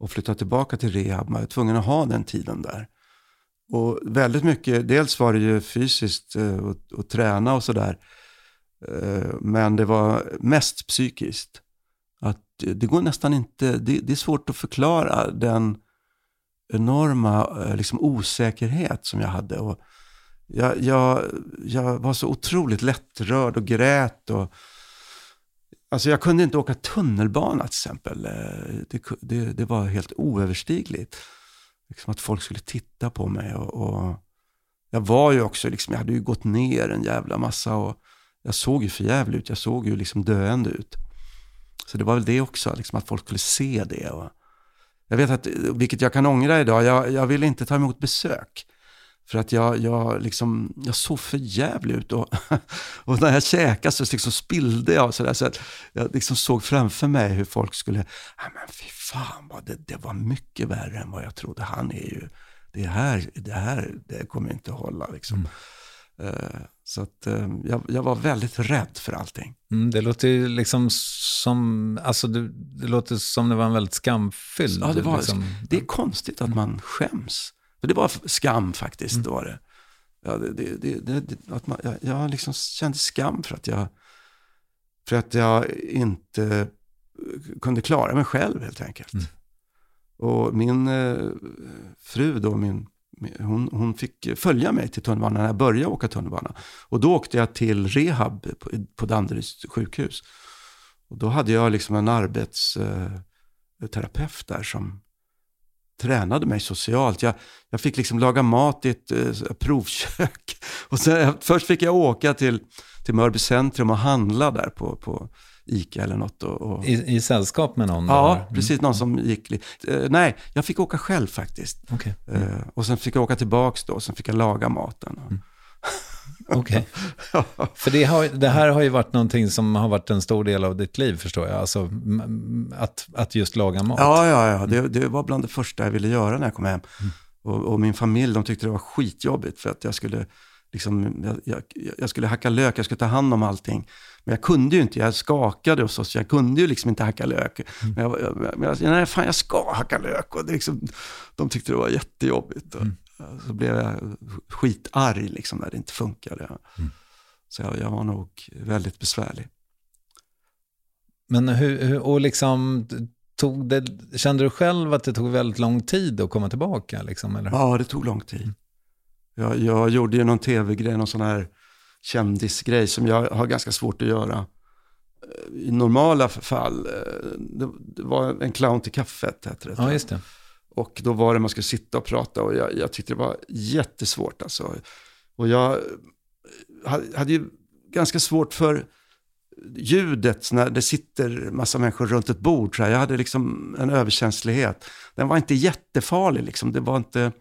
att flytta tillbaka till rehab. Jag var tvungen att ha den tiden där. Och väldigt mycket, dels var det ju fysiskt eh, och, och träna och sådär. Eh, men det var mest psykiskt. Att det- går nästan inte, det, det är svårt att förklara den enorma liksom, osäkerhet som jag hade. Och jag, jag, jag var så otroligt lättrörd och grät. Och, alltså jag kunde inte åka tunnelbana till exempel. Eh, det, det, det var helt oöverstigligt. Liksom att folk skulle titta på mig. Och, och jag var ju också, liksom, jag hade ju gått ner en jävla massa. Och jag såg ju förjävlig ut. Jag såg ju liksom döende ut. Så det var väl det också, liksom att folk skulle se det. Och jag vet att, vilket jag kan ångra idag, jag, jag ville inte ta emot besök. För att jag, jag, liksom, jag såg för jävligt ut och, [laughs] och när jag käkade så liksom spillde jag. Så, där, så att jag liksom såg framför mig hur folk skulle, "Nej, men fy fan, vad det, det var mycket värre än vad jag trodde. Han är ju, det här, det här det kommer inte att hålla. Liksom. Eh, så att, eh, jag, jag var väldigt rädd för allting. Mm, det låter liksom som, alltså det, det låter som det var en väldigt skamfylld. Ja, det, var, liksom. det är konstigt att man skäms. För det var skam faktiskt, Mm. var det. Ja, det, det, det, att man, jag, jag liksom kände skam för att jag, för att jag inte kunde klara mig själv helt enkelt. Mm. Och min eh, fru då, min, hon, hon fick följa mig till tunnelbanan när jag började åka tunnelbana. Och då åkte jag till rehab på, på Danderyds sjukhus. Och då hade jag liksom en arbetsterapeut där som tränade mig socialt. Jag, jag fick liksom laga mat i ett eh, provkök. [laughs] Och sen, först fick jag åka till, till Mörby centrum och handla där på, på Ica eller något. Och, och, I, I sällskap med någon? ja, eller? precis. Någon som gick... Eh, nej, jag fick åka själv faktiskt. Okej. Eh, och sen fick jag åka tillbaks då, och sen fick jag laga maten. [laughs] Okej. [laughs] För det, har, det här har ju varit någonting som har varit en stor del av ditt liv, förstår jag. Alltså att, att just laga mat. Ja, ja, ja. Det, det var bland det första jag ville göra när jag kom hem. Och, och min familj, de tyckte det var skitjobbigt för att jag skulle, liksom, jag, jag, jag skulle hacka lök, jag skulle ta hand om allting. Men jag kunde ju inte, jag skakade och så, så jag kunde ju liksom inte hacka lök. Men jag, jag, jag, nej, fan jag ska hacka lök. Och det liksom, de tyckte det var jättejobbigt. Och, Så blev jag skitarg liksom när det inte funkade. Så jag, jag var nog väldigt besvärlig. Men hur, hur, och liksom, tog det, kände du själv att det tog väldigt lång tid att komma tillbaka? Liksom, eller? Ja, det tog lång tid. Jag, jag gjorde ju någon tv-grej, någon sån här kändisgrej som jag har ganska svårt att göra. Eh, I normala fall, eh, det, det var en clown till kaffet hette det. Ja, just det. Och då var det man skulle sitta och prata och jag, jag tyckte det var jättesvårt alltså. Och jag eh, hade, hade ju ganska svårt för ljudet när det sitter massa människor runt ett bord. Så här. Jag hade liksom en överkänslighet. Den var inte jättefarlig liksom. Det var inte,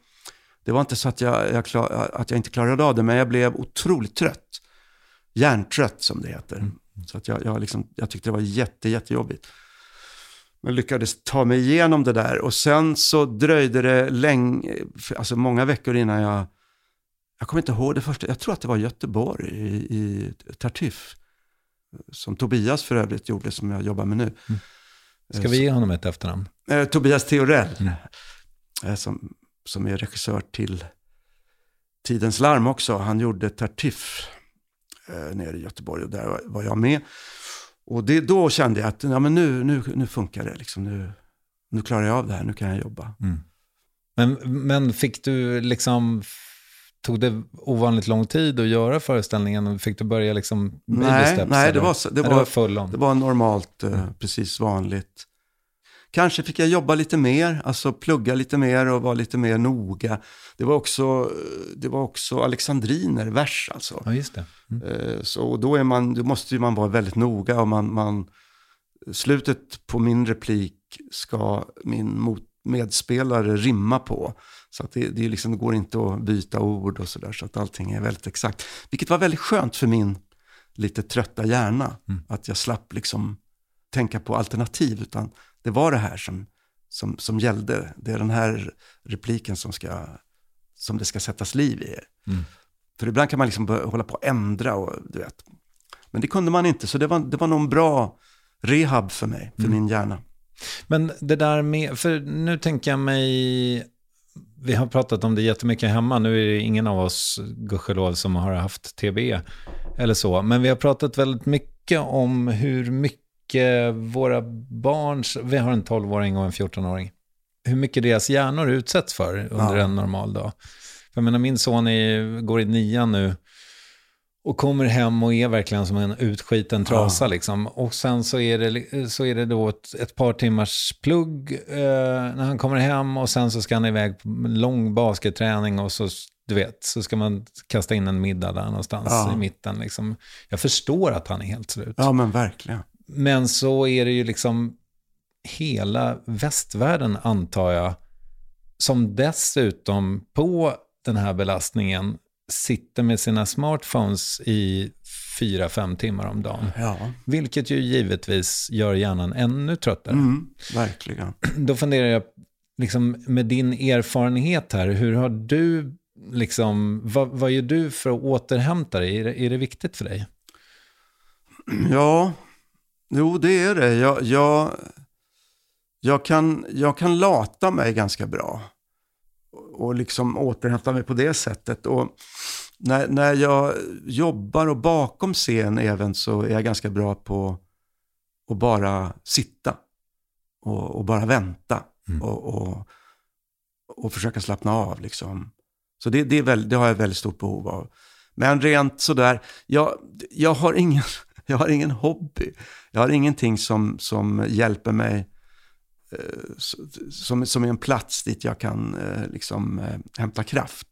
det var inte så att jag, jag, klar, att jag inte klarade av det, men jag blev otroligt trött. Hjärntrött som det heter. Så att jag, jag, liksom, jag tyckte det var jätte, jättejobbigt. Men lyckades ta mig igenom det där. Och sen så dröjde det länge, alltså många veckor innan jag, jag kommer inte ihåg det första, jag tror att det var Göteborg i, i Tartuffe. Som Tobias för övrigt gjorde, som jag jobbar med nu. Ska vi ge honom ett efternamn? Eh, Tobias Theorell, eh, som, som är regissör till Tidens larm också. Han gjorde Tartuffe eh, nere i Göteborg och där var jag med. Och det, då kände jag att ja, men nu, nu, nu funkar det, liksom. nu, nu klarar jag av det här, nu kan jag jobba. Men, men fick du liksom, tog det ovanligt lång tid att göra föreställningen? Fick du börja liksom baby Nej, steps, nej, det var, det var, var full on. det var normalt, eh, precis vanligt. Kanske fick jag jobba lite mer, alltså plugga lite mer och vara lite mer noga. Det var också, det var också alexandriner, vers alltså. Ja, just det. Mm. Eh, Så då, är man, då måste ju man vara väldigt noga och man, man, slutet på min replik ska min mot, medspelare rimma på. Så att det, det, liksom, det går inte att byta ord och sådär, så att allting är väldigt exakt. Vilket var väldigt skönt för min lite trötta hjärna, att jag slapp liksom tänka på alternativ, utan det var det här som, som, som gällde. Det är den här repliken som, ska, som det ska sättas liv i. Mm. För ibland kan man liksom hålla på att ändra och du vet. Men det kunde man inte, så det var, det var nog en bra rehab för mig, för min hjärna. Men det där med, för nu tänker jag mig, vi har pratat om det jättemycket hemma, nu är det ingen av oss, gudskelov, som har haft TB eller så, men vi har pratat väldigt mycket om hur mycket våra barns, vi har en 12-åring och en 14-åring, hur mycket deras hjärnor utsätts för under Ja. en normal dag. För jag menar, min son är, går i nian nu, och kommer hem och är verkligen som en utskiten trasa. Liksom. Och sen så är det, så är det då ett, ett par timmars plugg eh, när han kommer hem och sen så ska han iväg på lång basketträning och så, du vet, så ska man kasta in en middag där någonstans Ja. i mitten. Liksom. Jag förstår att han är helt slut. Ja, men verkligen. Men så är det ju liksom hela västvärlden, antar jag, som dessutom på den här belastningen sitter med sina smartphones i fyra, fem timmar om dagen. Ja, Vilket ju givetvis gör hjärnan ännu tröttare. mm, verkligen. [clears throat] Då funderar jag, liksom, med din erfarenhet här, hur har du, liksom, vad, vad gör du för att återhämta dig? Är det, är det viktigt för dig? Ja, jo det är det. Jag, jag, jag, kan, jag kan lata mig ganska bra. Och liksom återhämta mig på det sättet. Och när, när jag jobbar och bakom scen även så är jag ganska bra på att bara sitta. Och, och bara vänta. Och, och, och försöka slappna av liksom. Så det, det, är väl, det har jag väldigt stort behov av. Men rent sådär, jag, jag, har ingen, jag har ingen hobby. Jag har ingenting som, som hjälper mig, eh, som, som är en plats dit jag kan eh, liksom, eh, hämta kraft.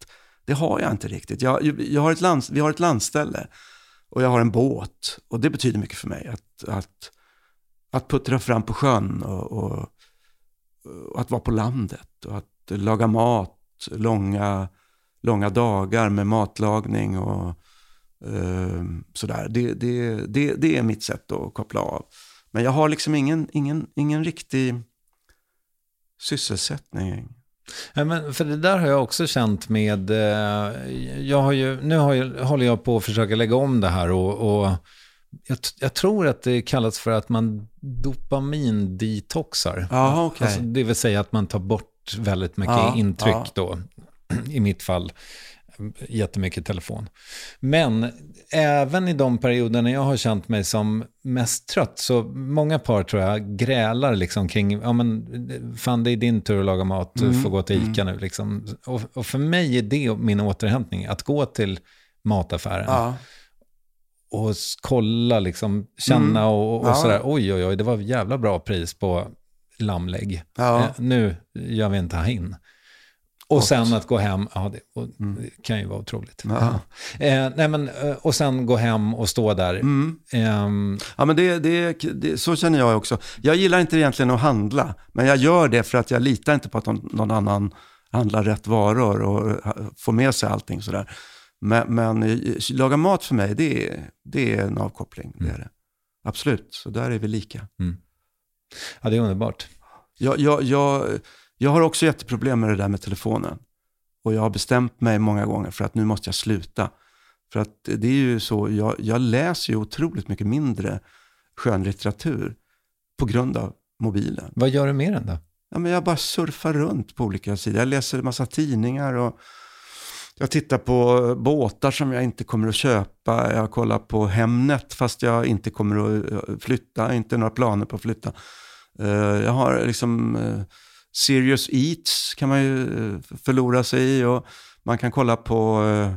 Det har jag inte riktigt. Jag, jag har ett land, vi har ett landställe och jag har en båt. Och det betyder mycket för mig. Att, att, att puttra fram på sjön och, och, och att vara på landet. Och att laga mat, långa, långa dagar med matlagning och sådär. Det, det, det, det är mitt sätt att koppla av. Men jag har liksom ingen, ingen, ingen riktig sysselsättning. Ja, men för det där har jag också känt med, eh, jag har ju, nu har jag, håller jag på att försöka lägga om det här och, och jag, jag tror att det kallas för att man dopamindetoxar. Jaha, okej. Alltså, det vill säga att man tar bort väldigt mycket Ja, intryck ja. då. [clears throat] I mitt fall jättemycket telefon. Men även i de perioderna jag har känt mig som mest trött, så många par tror jag grälar liksom kring, ja men fan det är din tur att laga mat, du Mm, får gå till ICA nu liksom. Och, och för mig är det min återhämtning, att gå till mataffären Ja, och kolla, liksom, känna Mm. och, och Ja. sådär, oj oj oj, det var jävla bra pris på lammlägg. ja. Eh, nu gör vi en tahin. Och sen att gå hem, ja det, och det kan ju vara otroligt. Mm. Ja. Eh, nej men, eh, och sen gå hem och stå där. Mm. Ehm, Ja, men det, det, det, så känner jag också. Jag gillar inte egentligen att handla, men jag gör det för att jag litar inte på att någon, annan handlar rätt varor och eh, får med sig allting sådär. Men, men eh, laga mat för mig, det är, det är en avkoppling. Det är det. Absolut, så där är vi lika. ja, det är underbart. Jag, jag, jag, jag har också jätteproblem med det där med telefonen. Och jag har bestämt mig många gånger för att nu måste jag sluta. För att det är ju så, jag, jag läser ju otroligt mycket mindre skönlitteratur på grund av mobilen. Vad gör du med den då? Ja, men jag bara surfar runt på olika sidor. Jag läser en massa tidningar och jag tittar på båtar som jag inte kommer att köpa. Jag kollar på Hemnet fast jag inte kommer att eh, flytta. Inte några planer på att flytta. Eh, Jag har liksom eh, Serious Eats kan man ju eh, förlora sig i och man kan kolla på eh,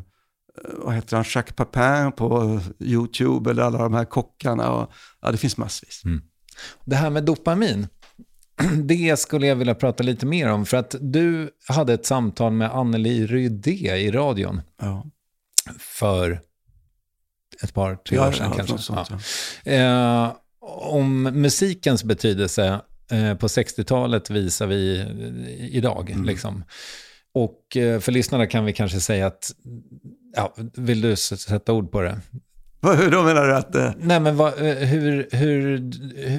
vad heter han, Jacques Papin på YouTube eller alla de här kockarna. Och, ja, det finns massvis. Det här med dopamin, [clears throat] det skulle jag vilja prata lite mer om. För att du hade ett samtal med Anneli Rydé i radion Ja. för ett par, tre Ja, år sedan ja, kanske. sånt, Ja. Eh, om musikens betydelse eh, på 60-talet visar vi eh, idag. Mm. Liksom. Och eh, för lyssnarna kan vi kanske säga att, ja, vill du sätta ord på det? Hur då menar du att... Eh... Nej, men vad, eh, hur, hur,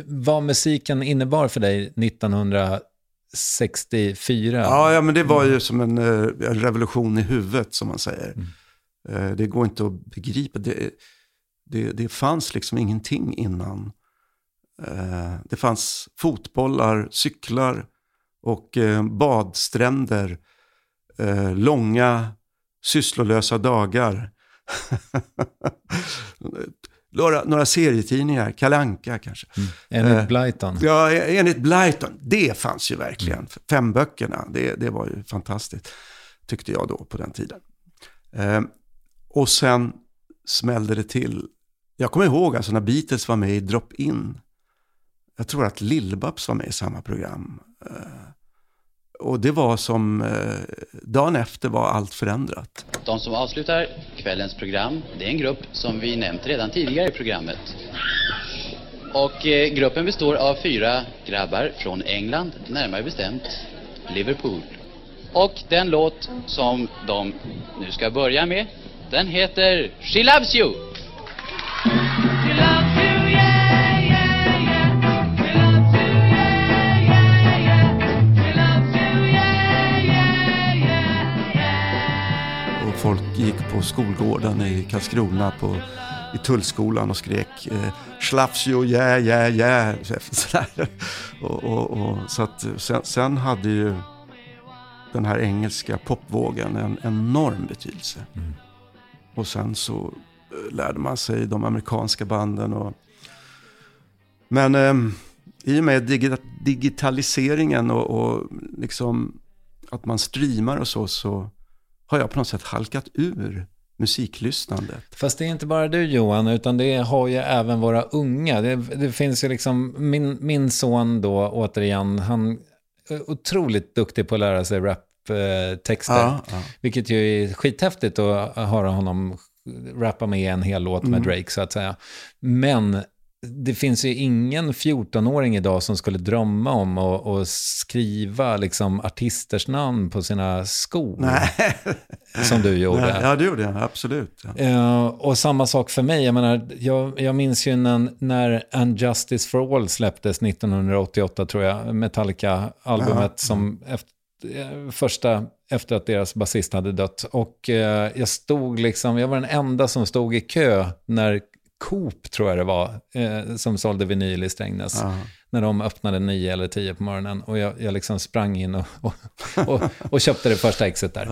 vad musiken innebar för dig 1964? Ja, ja, men det var ju som en, eh, en revolution i huvudet, som man säger. Mm. Eh, det går inte att begripa. Det, det, det fanns liksom ingenting innan. Det fanns fotbollar, cyklar och badstränder, långa sysslolösa dagar. [laughs] några, några serietidningar, Kalanka kanske. Mm. Enligt eh, Blyton. Ja, enligt Blyton. Det fanns ju verkligen. Mm. Fem böckerna, det, det var ju fantastiskt. Tyckte jag då på den tiden. Eh, och sen smällde det till. Jag kommer ihåg alltså när Beatles var med i Drop In. Jag tror att Lill-Babs var med i samma program. Eh, och det var som, eh, dagen efter var allt förändrat. De som avslutar kvällens program, det är en grupp som vi nämnt redan tidigare i programmet. Och eh, gruppen består av fyra grabbar från England, närmare bestämt Liverpool. Och den låt som de nu ska börja med, den heter She Loves You. Folk gick på skolgården i Karlskrona på, i tullskolan och skrek eh, Schlafsjo, ja, ja, ja. så att, sen, sen, hade ju den här engelska popvågen en enorm betydelse. Mm. Och sen så eh, lärde man sig de amerikanska banden. Och, men eh, i och med digitaliseringen och, och liksom att man streamar och så, så har jag på något sätt halkat ur musiklyssnandet. Fast det är inte bara du Johan, utan det har ju även våra unga. Det, det finns ju liksom, min, min son då återigen, han är otroligt duktig på att lära sig raptexter. Ja, ja. Vilket ju är skithäftigt att höra honom rappa med en hel låt med mm. Drake så att säga. Men det finns ju ingen 14-åring idag som skulle drömma om att, att skriva liksom artisters namn på sina skor. Nej. Som du gjorde. Ja, det gjorde jag. Absolut. Uh, och samma sak för mig. Jag, menar, jag, jag minns ju när, när And Justice for All släpptes 1988, tror jag. Metallica-albumet ja. som efter, eh, första efter att deras basist hade dött. Och eh, jag stod liksom, jag var den enda som stod i kö när Coop, tror jag det var, eh, som sålde vinyl i Strängnäs. Aha. När de öppnade nio eller tio på morgonen. Och jag, jag liksom sprang in och, och, och, och, köpte det första exet där.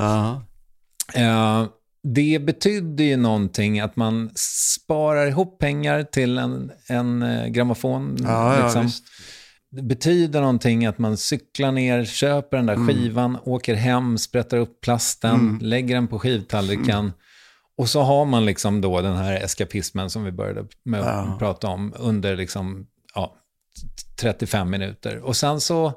Eh, det betydde ju någonting att man sparar ihop pengar till en, en eh, grammofon. Ja, liksom. ja, det betyder någonting att man cyklar ner, köper den där mm. skivan, åker hem, sprättar upp plasten, mm. lägger den på skivtallriken. Mm och så har man liksom då den här eskapismen som vi började med att ja. prata om under liksom, ja, 35 minuter. Och sen så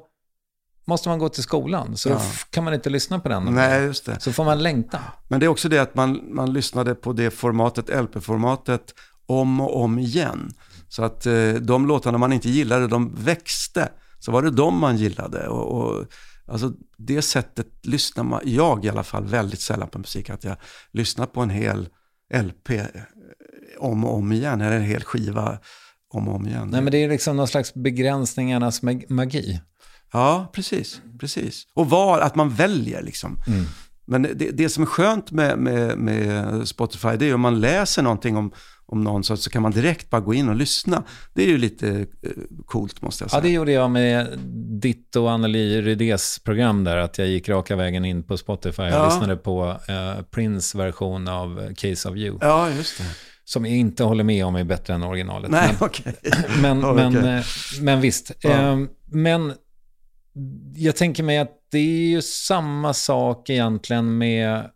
måste man gå till skolan, så ja. kan man inte lyssna på den. Nej, just det. Så får man längta. Men det är också det att man, man lyssnade på det formatet, LP-formatet, om och om igen. Så att eh, de låtarna man inte gillade, de växte. Så var det de man gillade. Och, och Alltså det sättet lyssnar man, jag i alla fall, väldigt sällan på musik. Att jag lyssnar på en hel LP eh, om och om igen, eller en hel skiva om och om igen. Nej, men det är liksom någon slags begränsningarnas magi. Ja, precis. precis. Och var, att man väljer liksom. Mm. Men det, det som är skönt med, med, med Spotify, det är om man läser någonting om om någon så, så kan man direkt bara gå in och lyssna. Det är ju lite eh, coolt måste jag säga. Ja, det gjorde jag med ditt och Anneli Rydés program där, att jag gick raka vägen in på Spotify och ja. lyssnade på eh, Prince version av Case of You. Ja, just det. Som jag inte håller med om är bättre än originalet. Nej, okej. Okay. [laughs] Men, men, okay. Eh, men visst. Ja. Eh, men jag tänker mig att det är ju samma sak egentligen med,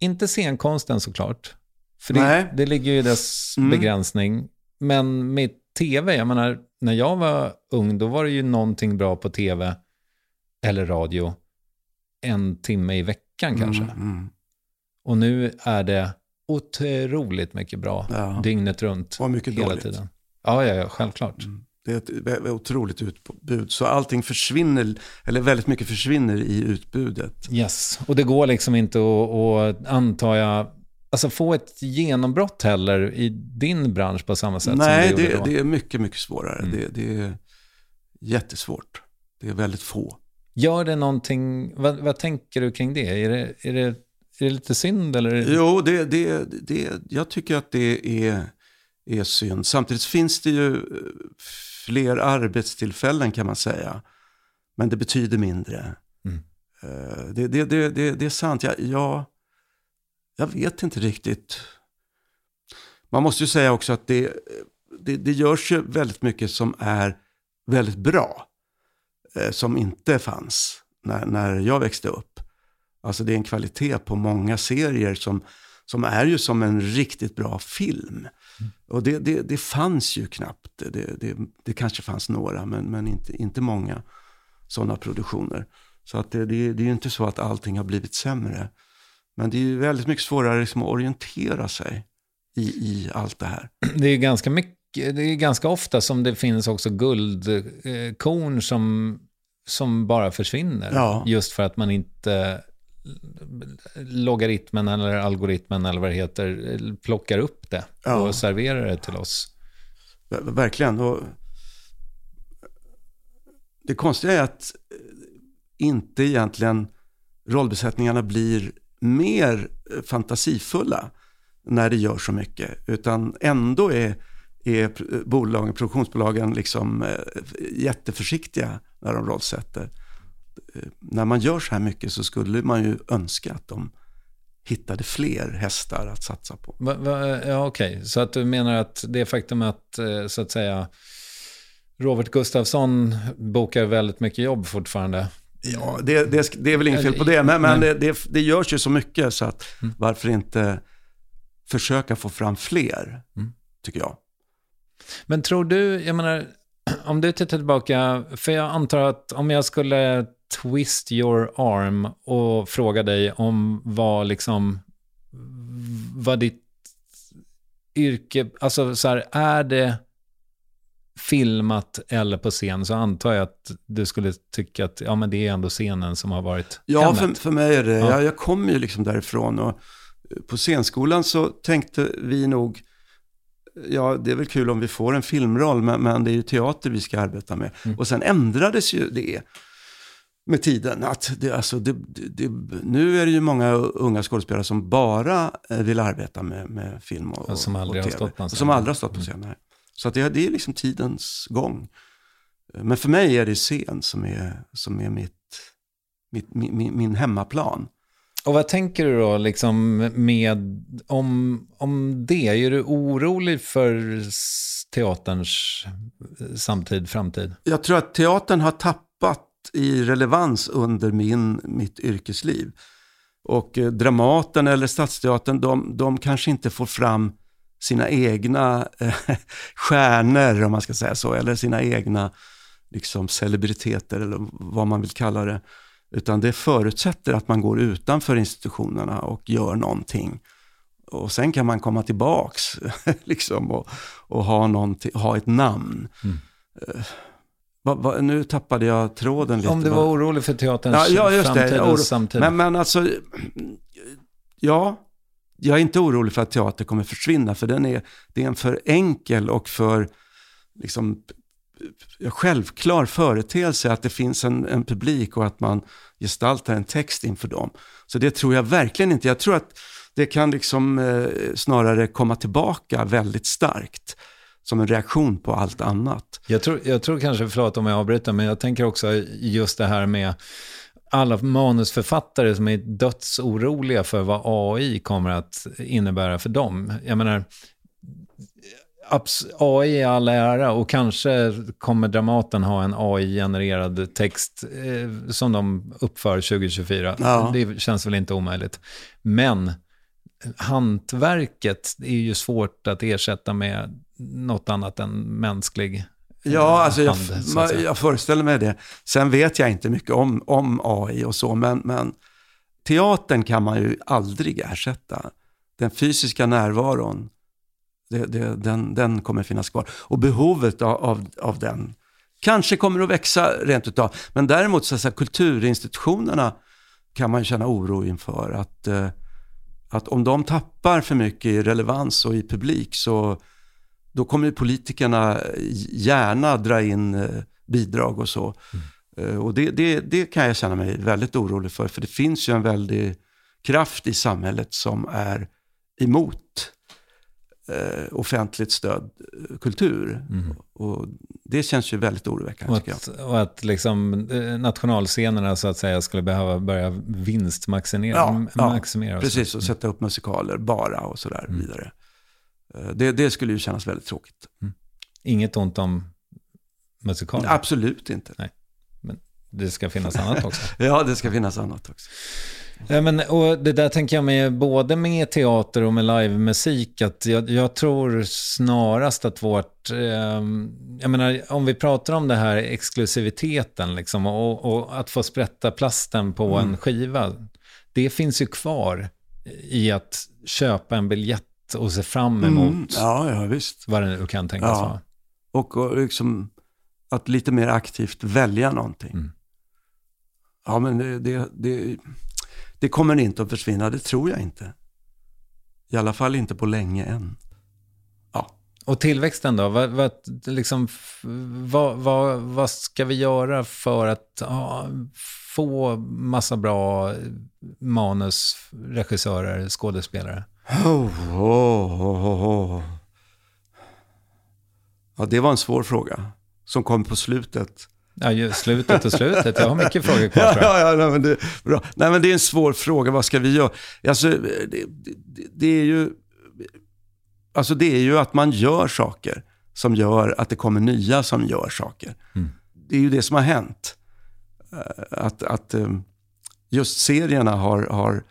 inte scenkonsten såklart, för det, det ligger ju i dess mm. begränsning. Men med tv, jag menar, när jag var ung, då var det ju någonting bra på tv eller radio en timme i veckan mm, kanske. Mm. Och nu är det otroligt mycket bra ja. dygnet runt. Och mycket hela dåligt. tiden. Ja, ja, ja självklart. Mm. Det är ett otroligt utbud. Så allting försvinner, eller väldigt mycket försvinner i utbudet. Yes, och det går liksom inte att, att antar jag, alltså, få ett genombrott heller i din bransch på samma sätt Nej, som du det, då? det är mycket, mycket svårare. Mm. Det, det är jättesvårt. Det är väldigt få. Gör det någonting, vad, vad tänker du kring det? Är det, är det, är det lite synd eller? Jo, det, det, det, jag tycker att det är, är synd. Samtidigt finns det ju eh, fler arbetstillfällen kan man säga. Men det betyder mindre. Mm. Eh, Det, det, det, det, det är sant. Jag, jag, jag vet inte riktigt. Man måste ju säga också att det, det, det görs ju väldigt mycket som är väldigt bra. eh, Som inte fanns när, när jag växte upp. Alltså det är en kvalitet på många serier som, som är ju som en riktigt bra film. Och det, det, det fanns ju knappt. Det, det, det kanske fanns några, men, men inte, inte många sådana produktioner. Så att det, det, det är ju inte så att allting har blivit sämre. Men det är ju väldigt mycket svårare liksom att orientera sig i, i allt det här. Det är ganska mycket, det är ganska ofta som det finns också guldkorn som, som bara försvinner. Ja. Just för att man inte logaritmen eller algoritmen eller vad det heter plockar upp det Ja. och serverar det till oss. Ver- Verkligen. Och det konstiga är att eh, inte egentligen rollbesättningarna blir mer fantasifulla när det gör så mycket. Utan ändå är, är bolagen, produktionsbolagen liksom eh, jätteförsiktiga när de rollsätter. Eh, när man gör så här mycket så skulle man ju önska att de hittade fler hästar att satsa på. Va, va, ja, okej. Så att du menar att det faktum att, eh, så att säga, Robert Gustafsson bokar väldigt mycket jobb fortfarande. Ja, det, det, det är väl inget fel på det, men, men det, det, det görs ju så mycket så att varför inte försöka få fram fler, tycker jag. Men tror du, jag menar, [clears throat] om du tittar tillbaka, för jag antar att om jag skulle twist your arm och fråga dig om vad liksom, vad ditt yrke, alltså så här, är det filmat eller på scen så antar jag att du skulle tycka att ja, men det är ändå scenen som har varit Ja, för, för mig är det, Ja. jag, jag kommer ju liksom därifrån och eh, på scenskolan så tänkte vi nog, ja det är väl kul om vi får en filmroll, men, men det är ju teater vi ska arbeta med. Mm. Och sen ändrades ju det med tiden. Att det, alltså det, det, nu är det ju många unga skådespelare som bara eh, vill arbeta med, med film och, Ja, som aldrig och har TV. stått på en Och scen. Som aldrig har stått på scen. nej. Så att det, det är liksom tidens gång. Men för mig är det scen som är, som är mitt, mitt, min, min, hemmaplan. Och vad tänker du då liksom med, om, om det? Är du orolig för teaterns eh, samtid, framtid? Jag tror att teatern har tappat i relevans under min, mitt yrkesliv. Och eh, Dramaten eller Stadsteatern, de, de kanske inte får fram sina egna eh, [laughs] stjärnor, om man ska säga så, eller sina egna liksom, celebriteter, eller vad man vill kalla det. Utan det förutsätter att man går utanför institutionerna och gör någonting. Och sen kan man komma tillbaks [laughs] liksom, och, och ha, ha ett namn. Eh, va, va, nu tappade jag tråden lite. Om du Va- var orolig för teaterns Ja, ja just framtid det. Oro- samtid. Men, men alltså, ja, jag är inte orolig för att teater kommer försvinna, för den är, det är en för enkel och för liksom, självklar företeelse att det finns en, en publik och att man gestaltar en text inför dem. Så det tror jag verkligen inte. Jag tror att det kan liksom eh, snarare komma tillbaka väldigt starkt som en reaktion på allt annat. Jag tror, jag tror kanske, förlåt om jag avbryter, men jag tänker också just det här med alla manusförfattare som är dödsoroliga för vad AI kommer att innebära för dem. Jag menar, AI i all ära och kanske kommer Dramaten ha en AI-genererad text eh, som de uppför 2024. Ja. Det känns väl inte omöjligt. Men hantverket är ju svårt att ersätta med något annat än mänsklig Ja, alltså jag, hand, så att ma- säga. jag föreställer mig det. Sen vet jag inte mycket om, om AI och så, men, men teatern kan man ju aldrig ersätta. Den fysiska närvaron, det, det, den, den kommer finnas kvar. Och behovet av, av, av den kanske kommer att växa rent utav. Men däremot så, så här, kulturinstitutionerna kan man känna oro inför att, eh, att om de tappar för mycket i relevans och i publik så då kommer politikerna gärna dra in eh, bidrag och så. Mm. Och det, det, det kan jag känna mig väldigt orolig för, för det finns ju en väldig kraft i samhället som är emot eh, offentligt stöd eh, kultur. Mm. Och det känns ju väldigt oroväckande. Och att, och att liksom, eh, nationalscenerna så att säga skulle behöva börja vinstmaximera. Ja, ja precis. Och sätta upp musikaler bara och sådär mm. vidare. Eh, det, det, skulle ju kännas väldigt tråkigt. Mm. Inget ont om musikaler? Absolut inte. Nej. Men det ska finnas annat också? [laughs] ja, det ska finnas annat också. Ja, men, och det där tänker jag med både med teater och med livemusik. Att jag, jag tror snarast att vårt... Eh, jag menar, om vi pratar om det här exklusiviteten liksom, och, och att få sprätta plasten på mm. en skiva. Det finns ju kvar i att köpa en biljett och se fram mm. emot mm. ja, ja, visst. vad det nu kan tänkas ja. vara. Och, och liksom att lite mer aktivt välja någonting. Mm. Ja, men det, det, det det kommer inte att försvinna, det tror jag inte. I alla fall inte på länge än. Ja. Och tillväxten då? Vad, vad, liksom, vad, vad, vad ska vi göra för att ja, få massa bra manusregissörer, skådespelare? Oh, oh, oh. Ja, det var en svår fråga som kom på slutet. Ja, slutet och slutet. Jag har mycket frågor kvar. [laughs] ja, ja, nej, men det, bra. Nej, men det är en svår fråga. Vad ska vi göra? Alltså, det, det, det, är ju, alltså, det är ju att man gör saker som gör att det kommer nya som gör saker. Mm. Det är ju det som har hänt. Eh, att, att eh, just serierna har, har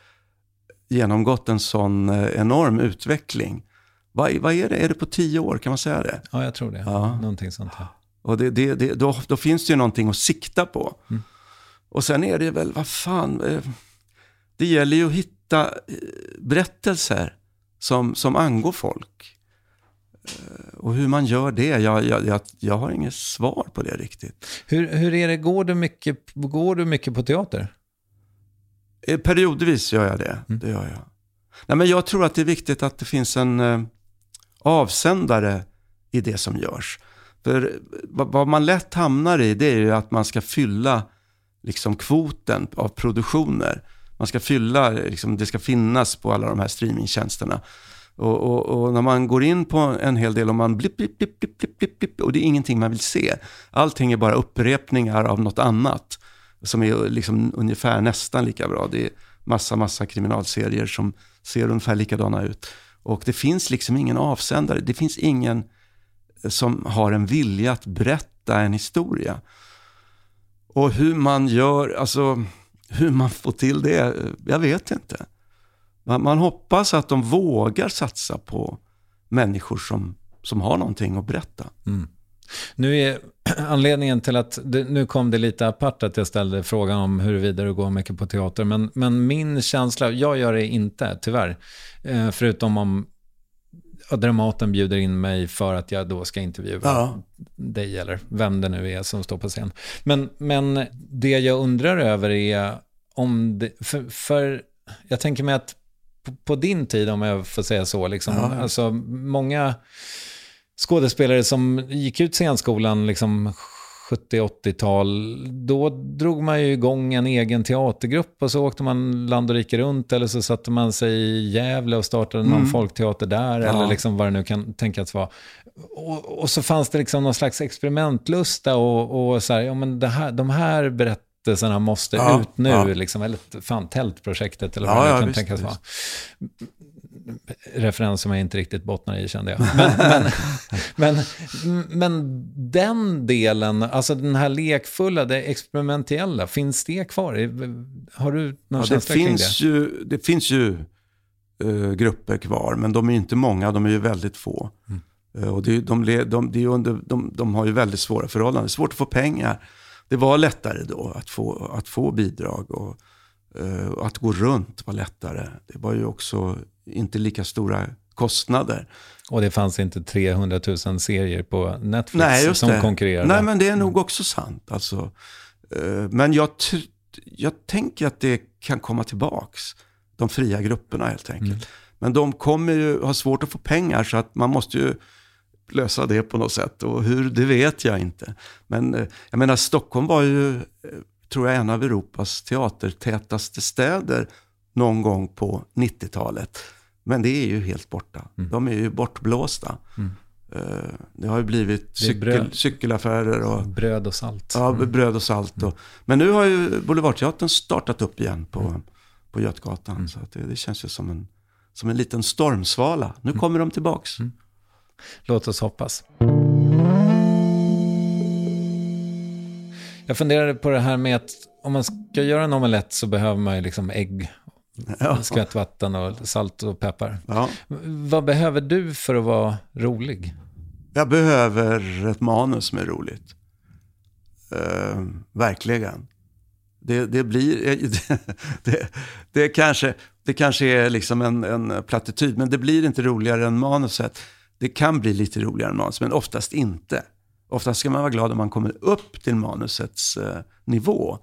genomgått en sån eh, enorm utveckling. Vad, vad är det? Är det på tio år? Kan man säga det? Ja, jag tror det. Ja. Någonting sånt här. Och det, det, det, då, då, finns det ju någonting att sikta på. Mm. Och sen är det väl, vad fan, eh, det gäller ju att hitta eh, berättelser som, som angår folk. Och hur man gör det, jag, jag, jag, jag har inget svar på det riktigt. Hur, hur är det, går du, mycket, går du mycket på teater? Periodvis gör jag det, mm. det gör jag. Nej, men jag tror att det är viktigt att det finns en eh, avsändare i det som görs. För vad man lätt hamnar i det är ju att man ska fylla liksom kvoten av produktioner. Man ska fylla, liksom, det ska finnas på alla de här streamingtjänsterna. Och, och, och, när man går in på en hel del och man blipp, blipp, blipp, blipp, blipp, blipp, blipp, och det är ingenting man vill se. Allting är bara upprepningar av något annat som är liksom ungefär nästan lika bra. Det är massa, massa kriminalserier som ser ungefär likadana ut. Och det finns liksom ingen avsändare. Det finns ingen eh, som har en vilja att berätta en historia. Och hur man gör, alltså hur man får till det, eh, jag vet inte. Man, man hoppas att de vågar satsa på människor som, som har någonting att berätta. Mm. Nu är [clears throat] anledningen till att, nu kom det lite apart att jag ställde frågan om huruvida du går mycket på teater, men, men min känsla, jag gör det inte tyvärr, eh, förutom om Dramaten bjuder in mig för att jag då ska intervjua ja. dig eller vem det nu är som står på scen. Men, men det jag undrar över är om det, för, för jag tänker mig att på, på, din tid, om jag får säga så, liksom, ja. alltså många skådespelare som gick ut scenskolan liksom 70-80-tal, då drog man ju igång en egen teatergrupp och så åkte man land och rike runt eller så satte man sig i Gävle och startade någon mm. folkteater där ja. eller liksom vad det nu kan tänkas vara. Och, och, så fanns det liksom någon slags experimentlusta och, och så här, ja men det här, de här berättelserna måste ja, ut nu, ja. liksom, eller fan, tältprojektet eller vad det nu kan visst, tänkas vara referens som jag inte riktigt bottnar i kände jag. Men, men, [laughs] men, men, den delen, alltså den här lekfulla, det experimentella, finns det kvar? Har du någon ja, känsla det kring finns det? Ju, det finns ju uh, grupper kvar, men de är inte många, de är ju väldigt få. Mm. Uh, och det, de, de, de, under, de, de har ju väldigt svåra förhållanden, det är svårt att få pengar. Det var lättare då att få, att få bidrag och att gå runt var lättare. Det var ju också inte lika stora kostnader. Och det fanns inte 300 000 serier på Netflix Nej, som det. konkurrerade? Nej, men det är nog också sant. Alltså, eh, men jag, jag tänker att det kan komma tillbaks. de fria grupperna helt enkelt. Men de kommer ju ha svårt att få pengar så att man måste ju lösa det på något sätt. Och hur, det vet jag inte. Men eh, jag menar, Stockholm var ju, eh, tror jag, en av Europas teatertätaste städer någon gång på 90-talet. Men det är ju helt borta. De är ju bortblåsta. Eh, Det har ju blivit cykel, cykelaffärer och Bröd och salt. Ja, Mm. bröd och salt. Och, men nu har ju Boulevardteatern startat upp igen på, på Götgatan. Så det, det känns ju som en, som en liten stormsvala. Nu kommer de tillbaks. Låt oss hoppas. Jag funderade på det här med att om man ska göra en omelett så behöver man ju liksom ägg, Ja. skvätt vatten och salt och peppar. Ja. Vad behöver du för att vara rolig? Jag behöver ett manus som är roligt. Eh, verkligen. Det, det blir... [laughs] Det, det, det, kanske, det kanske är liksom en, en plattityd, men det blir inte roligare än manuset. Det kan bli lite roligare än manus, men oftast inte. Oftast ska man vara glad om man kommer upp till manusets eh, nivå.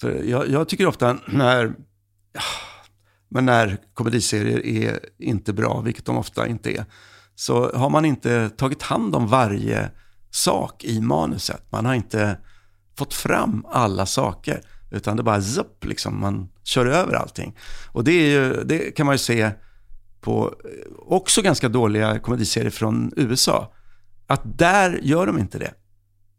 För jag, jag tycker ofta när, men när komediserier är inte bra, vilket de ofta inte är, så har man inte tagit hand om varje sak i manuset. Man har inte fått fram alla saker, utan det bara zupp, liksom, man kör över allting. Och det, är ju, det kan man ju se på eh, också ganska dåliga komediserier från USA. Att där gör de inte det.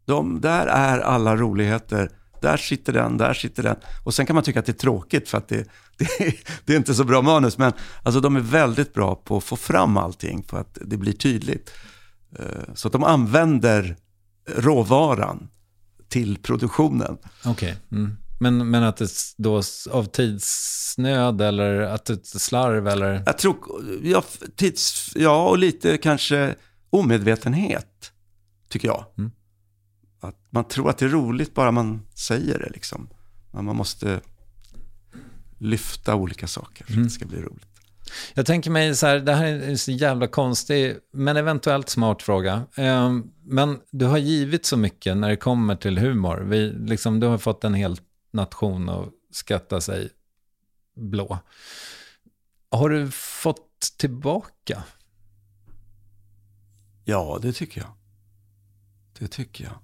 De, där är alla roligheter. Där sitter den, där sitter den. Och sen kan man tycka att det är tråkigt för att det, [laughs] det, det är inte så bra manus. Men alltså, de är väldigt bra på att få fram allting för att det blir tydligt. Eh, Så att de använder råvaran till produktionen. Okej. Mm. Men, men att det då av tidsnöd eller att det slarv eller... Jag tror, ja, tids, ja och lite kanske omedvetenhet, tycker jag. Mm. Att man tror att det är roligt bara man säger det liksom. Men man måste lyfta olika saker för att det ska bli roligt. Jag tänker mig så här, det här är en så jävla konstig, men eventuellt smart fråga. Ehm, Men du har givit så mycket när det kommer till humor. Vi, liksom, du har fått en hel nation att skratta sig blå. Har du fått tillbaka? Ja, det tycker jag. Det tycker jag.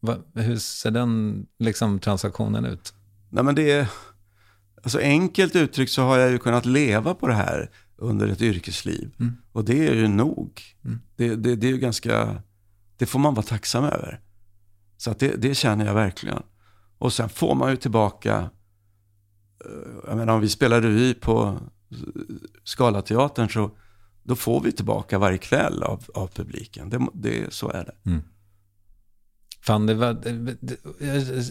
Va, hur ser den liksom, transaktionen ut? Nej men det är, alltså enkelt uttryckt så har jag ju kunnat leva på det här under ett yrkesliv. Mm. Och det är ju nog. Mm. Det, det, det är ju ganska, det får man vara tacksam över. Så att det, det känner jag verkligen. Och sen får man ju tillbaka, eh, jag menar om vi spelar revy på Scalateatern så då får vi tillbaka varje kväll av, av publiken. Det, det, så är det. Fan, det var, det, jag är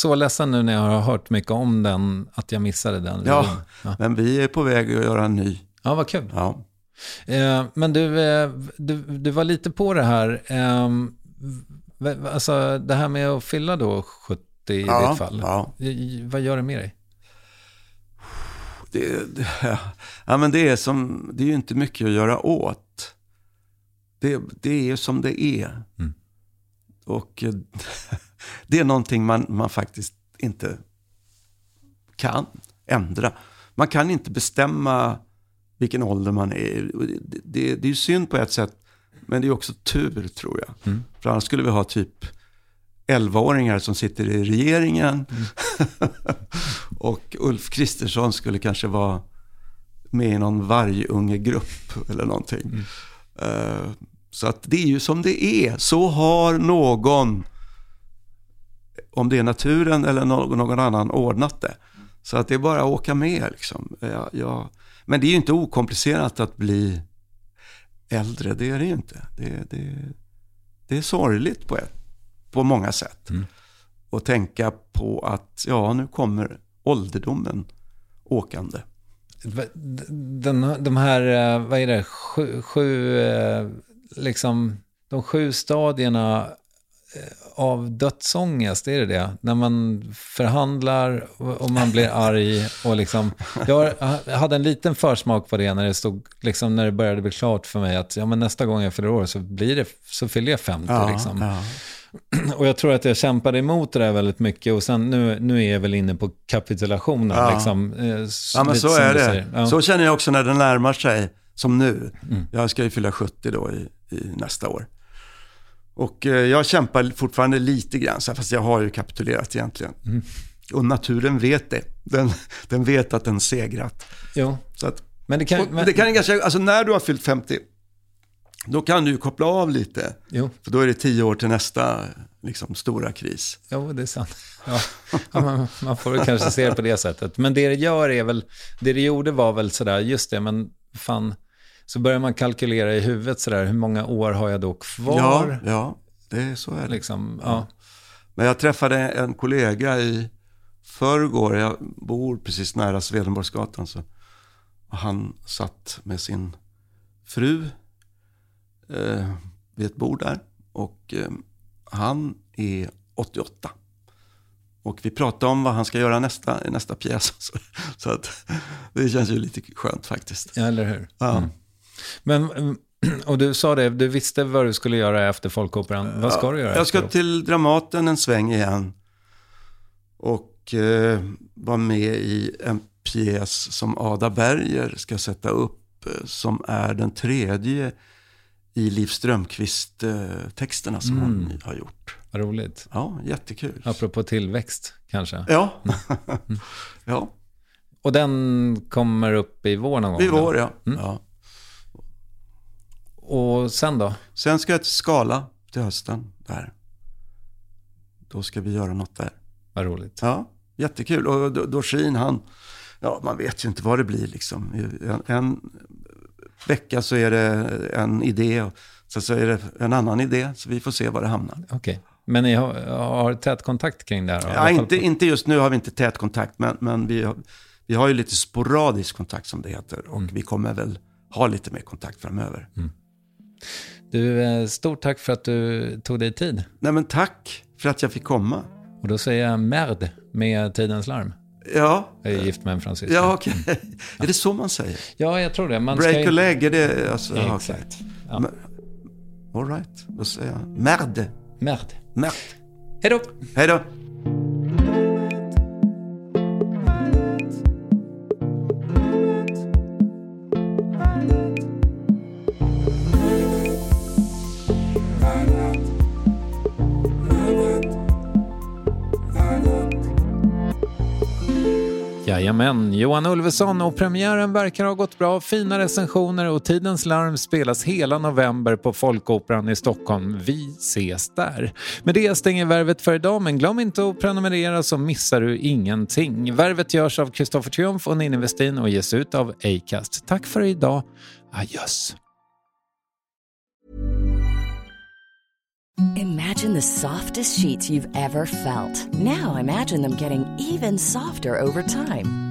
så ledsen nu när jag har hört mycket om den, att jag missade den. Ja, ja. men vi är på väg att göra en ny. ja vad kul. Ja. Eh, men du, eh, du, du var lite på det här. Eh, alltså det här med att fylla då 70 i Ja, ditt fall. ja. Vad gör det med dig? Det, det, ja, men det, är som, det är ju inte mycket att göra åt. Det, det är ju som det är. Mm. Och eh, [laughs] det är någonting man, man faktiskt inte kan ändra. Man kan inte bestämma vilken ålder man är. Det, det, det är ju synd på ett sätt, men det är också tur tror jag. Mm. För annars skulle vi ha typ 11-åringar som sitter i regeringen. [laughs] och Ulf Kristersson skulle kanske vara med i någon vargungegrupp eller någonting. Eh, så att det är ju som det är. Så har någon, om det är naturen eller någon, annan, ordnat det. Så att det är bara att åka med liksom. Ja, ja. Men det är ju inte okomplicerat att bli äldre, det är det ju inte. Det, det, det är sorgligt på, ett, på många sätt. Och tänka på att, ja, nu kommer ålderdomen åkande. Den, de här, eh, vad är det, sju, sju eh, liksom, de sju stadierna eh, av dödsångest, är det det? När man förhandlar och man blir arg och liksom, jag hade en liten försmak på det när det stod, liksom när det började bli klart för mig att ja, men nästa gång jag fyller år så blir det, så fyller jag 50 liksom. ja. Och jag tror att jag kämpade emot det där väldigt mycket och sen nu, nu är jag väl inne på kapitulationen. Ja. Liksom, eh, Ja, men så är det. Ja. Så känner jag också när det närmar sig, som nu. Mm. Jag ska ju fylla 70 då i, i nästa år. Och eh, jag kämpar fortfarande lite grann, så här, fast jag har ju kapitulerat egentligen. Mm. Och naturen vet det. Den, den vet att den segrat. Jo. Så att, Men det kan... och men, det kan ganska, alltså när du har fyllt 50, då kan du koppla av lite. Jo. För då är det tio år till nästa liksom, stora kris. Jo, det är sant. Ja. Ja, man, man får väl kanske se det på det sättet. Men det det gör är väl, det det gjorde var väl sådär, just det, men fan, så börjar man kalkylera i huvudet sådär, hur många år har jag då kvar? Ja, ja, det är så är det. Liksom, ja. Men jag träffade en kollega i förrgår, jag bor precis nära Swedenborgsgatan, så och han satt med sin fru eh, vid ett bord där och eh, han är 88. Och vi pratade om vad han ska göra nästa, i nästa pjäs. [laughs] Så, så att det känns ju lite skönt faktiskt. Ja, eller hur? Ja. Mm. Men, och du sa det, du visste vad du skulle göra efter Folkoperan. Vad ska du göra Jag ska efteråt? till Dramaten en sväng igen. Och eh, vara med i en pjäs som Ada Berger ska sätta upp. Eh, som är den tredje i Liv Strömquist-texterna som hon Mm. har gjort. Vad roligt. Ja, jättekul. Apropå tillväxt, kanske. Ja. [laughs] ja, Och den kommer upp i vår någon gång? i vår ja. Mm. ja. Och sen då? Sen ska jag till Skala till hösten. Där. Då ska vi göra något där. Vad roligt. Ja, jättekul. Och Do- Dorsin, han, ja man vet ju inte vad det blir liksom. En, en vecka så är det en idé och sen så är det en annan idé. Så vi får se var det hamnar. Okej. Men ni har, har tät kontakt kring det här? då? Ja, inte, inte just nu har vi inte tät kontakt, men, men vi, har, vi har ju lite sporadisk kontakt som det heter. Och Mm. vi kommer väl ha lite mer kontakt framöver. Du, eh, stort tack för att du tog dig tid. Nej men tack för att jag fick komma. Och då säger jag merd med Tidens larm. Ja, Jag är gift med en fransyska. ja okej. Är det så man säger? Ja, jag tror det. Man Break ska a leg, är det alltså? ja. Exakt. Ja. All right, då säger jag merde. Merd. Merde. Hej då! Hej då. Men Johan Ulveson och premiären verkar ha gått bra. Fina recensioner och Tidens larm spelas hela november på Folkoperan i Stockholm. Vi ses där. Med det stänger Värvet för idag, men glöm inte att prenumerera så missar du ingenting. Värvet görs av Kristoffer Triumf och Ninni Westin och ges ut av Acast. Tack för idag. Adjöss. Imagine the softest sheets you've ever felt. Now imagine them getting even softer over time.